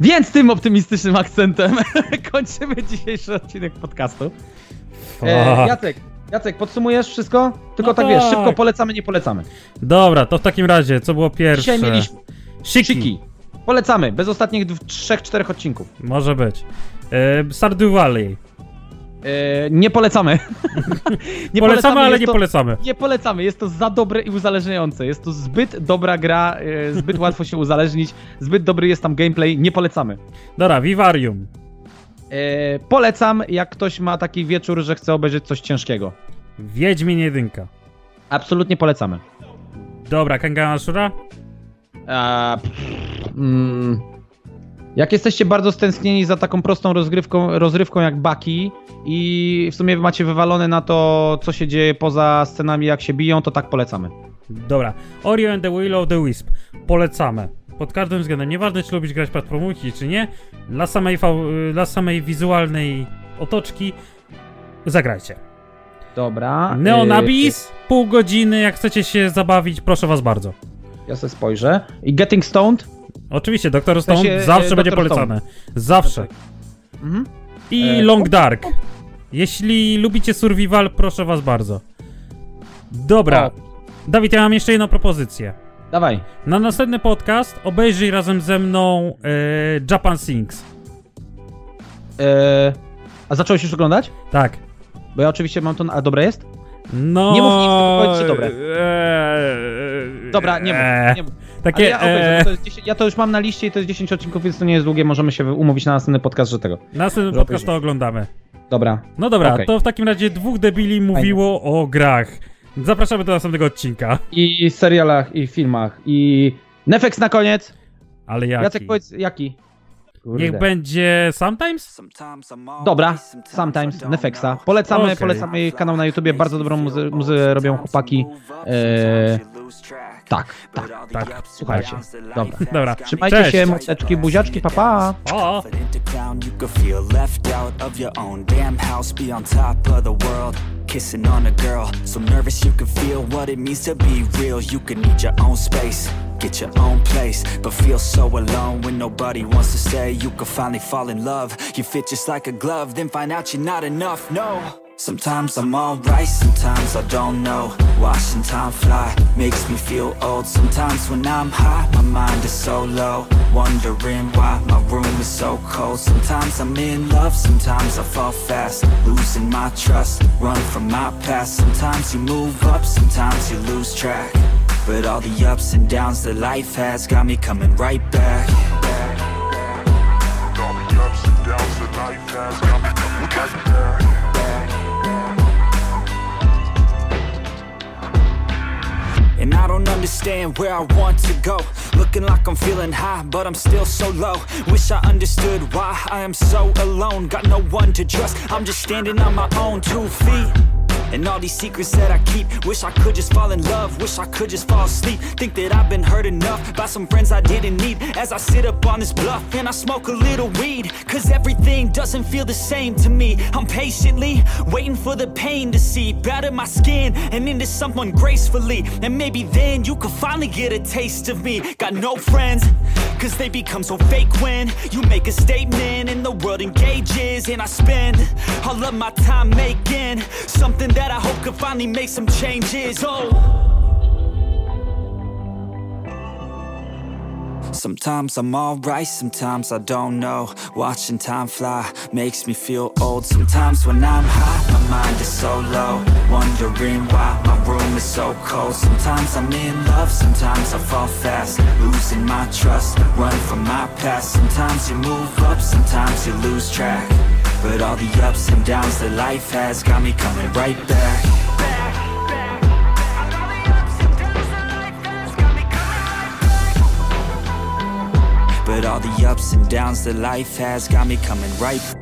więc tym optymistycznym akcentem kończymy dzisiejszy odcinek podcastu. E. Jacek, Jacek, podsumujesz wszystko? Tylko No tak, wiesz, tak. szybko polecamy, nie polecamy. Dobra, to w takim razie, co było pierwsze? Dzisiaj mieliśmy Szyki. szyki. Polecamy, bez ostatnich trzech, czterech odcinków. Może być. E, Stardew Valley. E, nie polecamy. nie polecamy, ale jest nie to, polecamy. Nie polecamy, jest to za dobre i uzależniające. Jest to zbyt dobra gra, e, zbyt łatwo się uzależnić, zbyt dobry jest tam gameplay, nie polecamy. Dobra, Vivarium. E, polecam, jak ktoś ma taki wieczór, że chce obejrzeć coś ciężkiego. Wiedźmin jedynka. Absolutnie polecamy. Dobra, Kangana Shura? Pff, mm, jak jesteście bardzo stęsknieni za taką prostą rozgrywką, rozrywką jak Baki i w sumie macie wywalone na to, co się dzieje poza scenami, jak się biją, to tak polecamy. Dobra. Ori and the Will of the Wisp. Polecamy. Pod każdym względem. Nieważne, czy lubisz grać platformówki, czy nie. Dla samej, dla samej wizualnej otoczki zagrajcie. Dobra. Neon yy, Abyss, pół godziny, jak chcecie się zabawić, proszę was bardzo. Ja sobie spojrzę. I Getting Stoned. Oczywiście, Doktor Stone sensie, zawsze e, będzie polecane. Zawsze. Mhm. I E, Long Dark. Jeśli lubicie survival, proszę was bardzo. Dobra. O, Dawid, ja mam jeszcze jedną propozycję. dawaj. Na następny podcast obejrzyj razem ze mną e, Japan Sings. E, a zacząłeś już oglądać? Tak. Bo ja oczywiście mam to. na- A dobre jest? No. Nie mów nic, tylko powiedz, czy dobre. Eee, Dobra, nie mów. eee, Nie mów. Takie. ja, obejrzę, eee, bo to jest 10, ja to już mam na liście i to jest 10 odcinków, więc to nie jest długie. Możemy się umówić na następny podcast, że tego. następny że podcast to oglądamy. Dobra. No dobra, Okej. to w takim razie dwóch debili mówiło o grach. Zapraszamy do następnego odcinka. I serialach, i filmach, i Netflix na koniec. Ale jaki? Jacek, powiedz, jaki? Kurde. Niech będzie Sometimes? Dobra, Sometimes, Nefexa. Polecamy, Okej. polecamy jej kanał na YouTubie, bardzo dobrą muzę, muzę robią chłopaki. E, tak, tak, tak. słuchajcie. Dobra. Dobra, Trzymajcie Cześć. się, moteczki, buziaczki, papa. Pa. O! confident to clown, you could feel left out of your own damn house, be on top of the world. Kissing on a girl, so nervous you can feel what it means to be real. You could need your own space, get your own place, but feel so alone when nobody wants to stay. You could finally fall in love, you fit just like a glove, then find out you're not enough. No. Sometimes I'm alright, sometimes I don't know. Watching time fly makes me feel old. Sometimes when I'm high, my mind is so low. Wondering why my room is so cold. Sometimes I'm in love, sometimes I fall fast. Losing my trust, run from my past. Sometimes you move up, sometimes you lose track. But all the ups and downs that life has got me coming right back. All the ups and downs that life has got me don't understand where I want to go. Looking like I'm feeling high, but I'm still so low. Wish I understood why I am so alone. Got no one to trust. I'm just standing on my own two feet. And all these secrets that I keep Wish I could just fall in love Wish I could just fall asleep. Think that I've been hurt enough By some friends I didn't need. As I sit up on this bluff And I smoke a little weed Cause everything doesn't feel the same to me. I'm patiently waiting for the pain to seep Out of my skin and into someone gracefully. And maybe then you could finally get a taste of me. Got no friends Cause they become so fake when You make a statement and the world engages And I spend all of my time making Something that I hope could finally make some changes. Oh. Sometimes I'm alright, sometimes I don't know. Watching time fly makes me feel old. Sometimes when I'm high, my mind is so low. Wondering why my room is so cold. Sometimes I'm in love, sometimes I fall fast. Losing my trust, run from my past. Sometimes you move up, sometimes you lose track But all the ups and downs that life has Got me coming right back. But all the ups and downs that life has got me coming right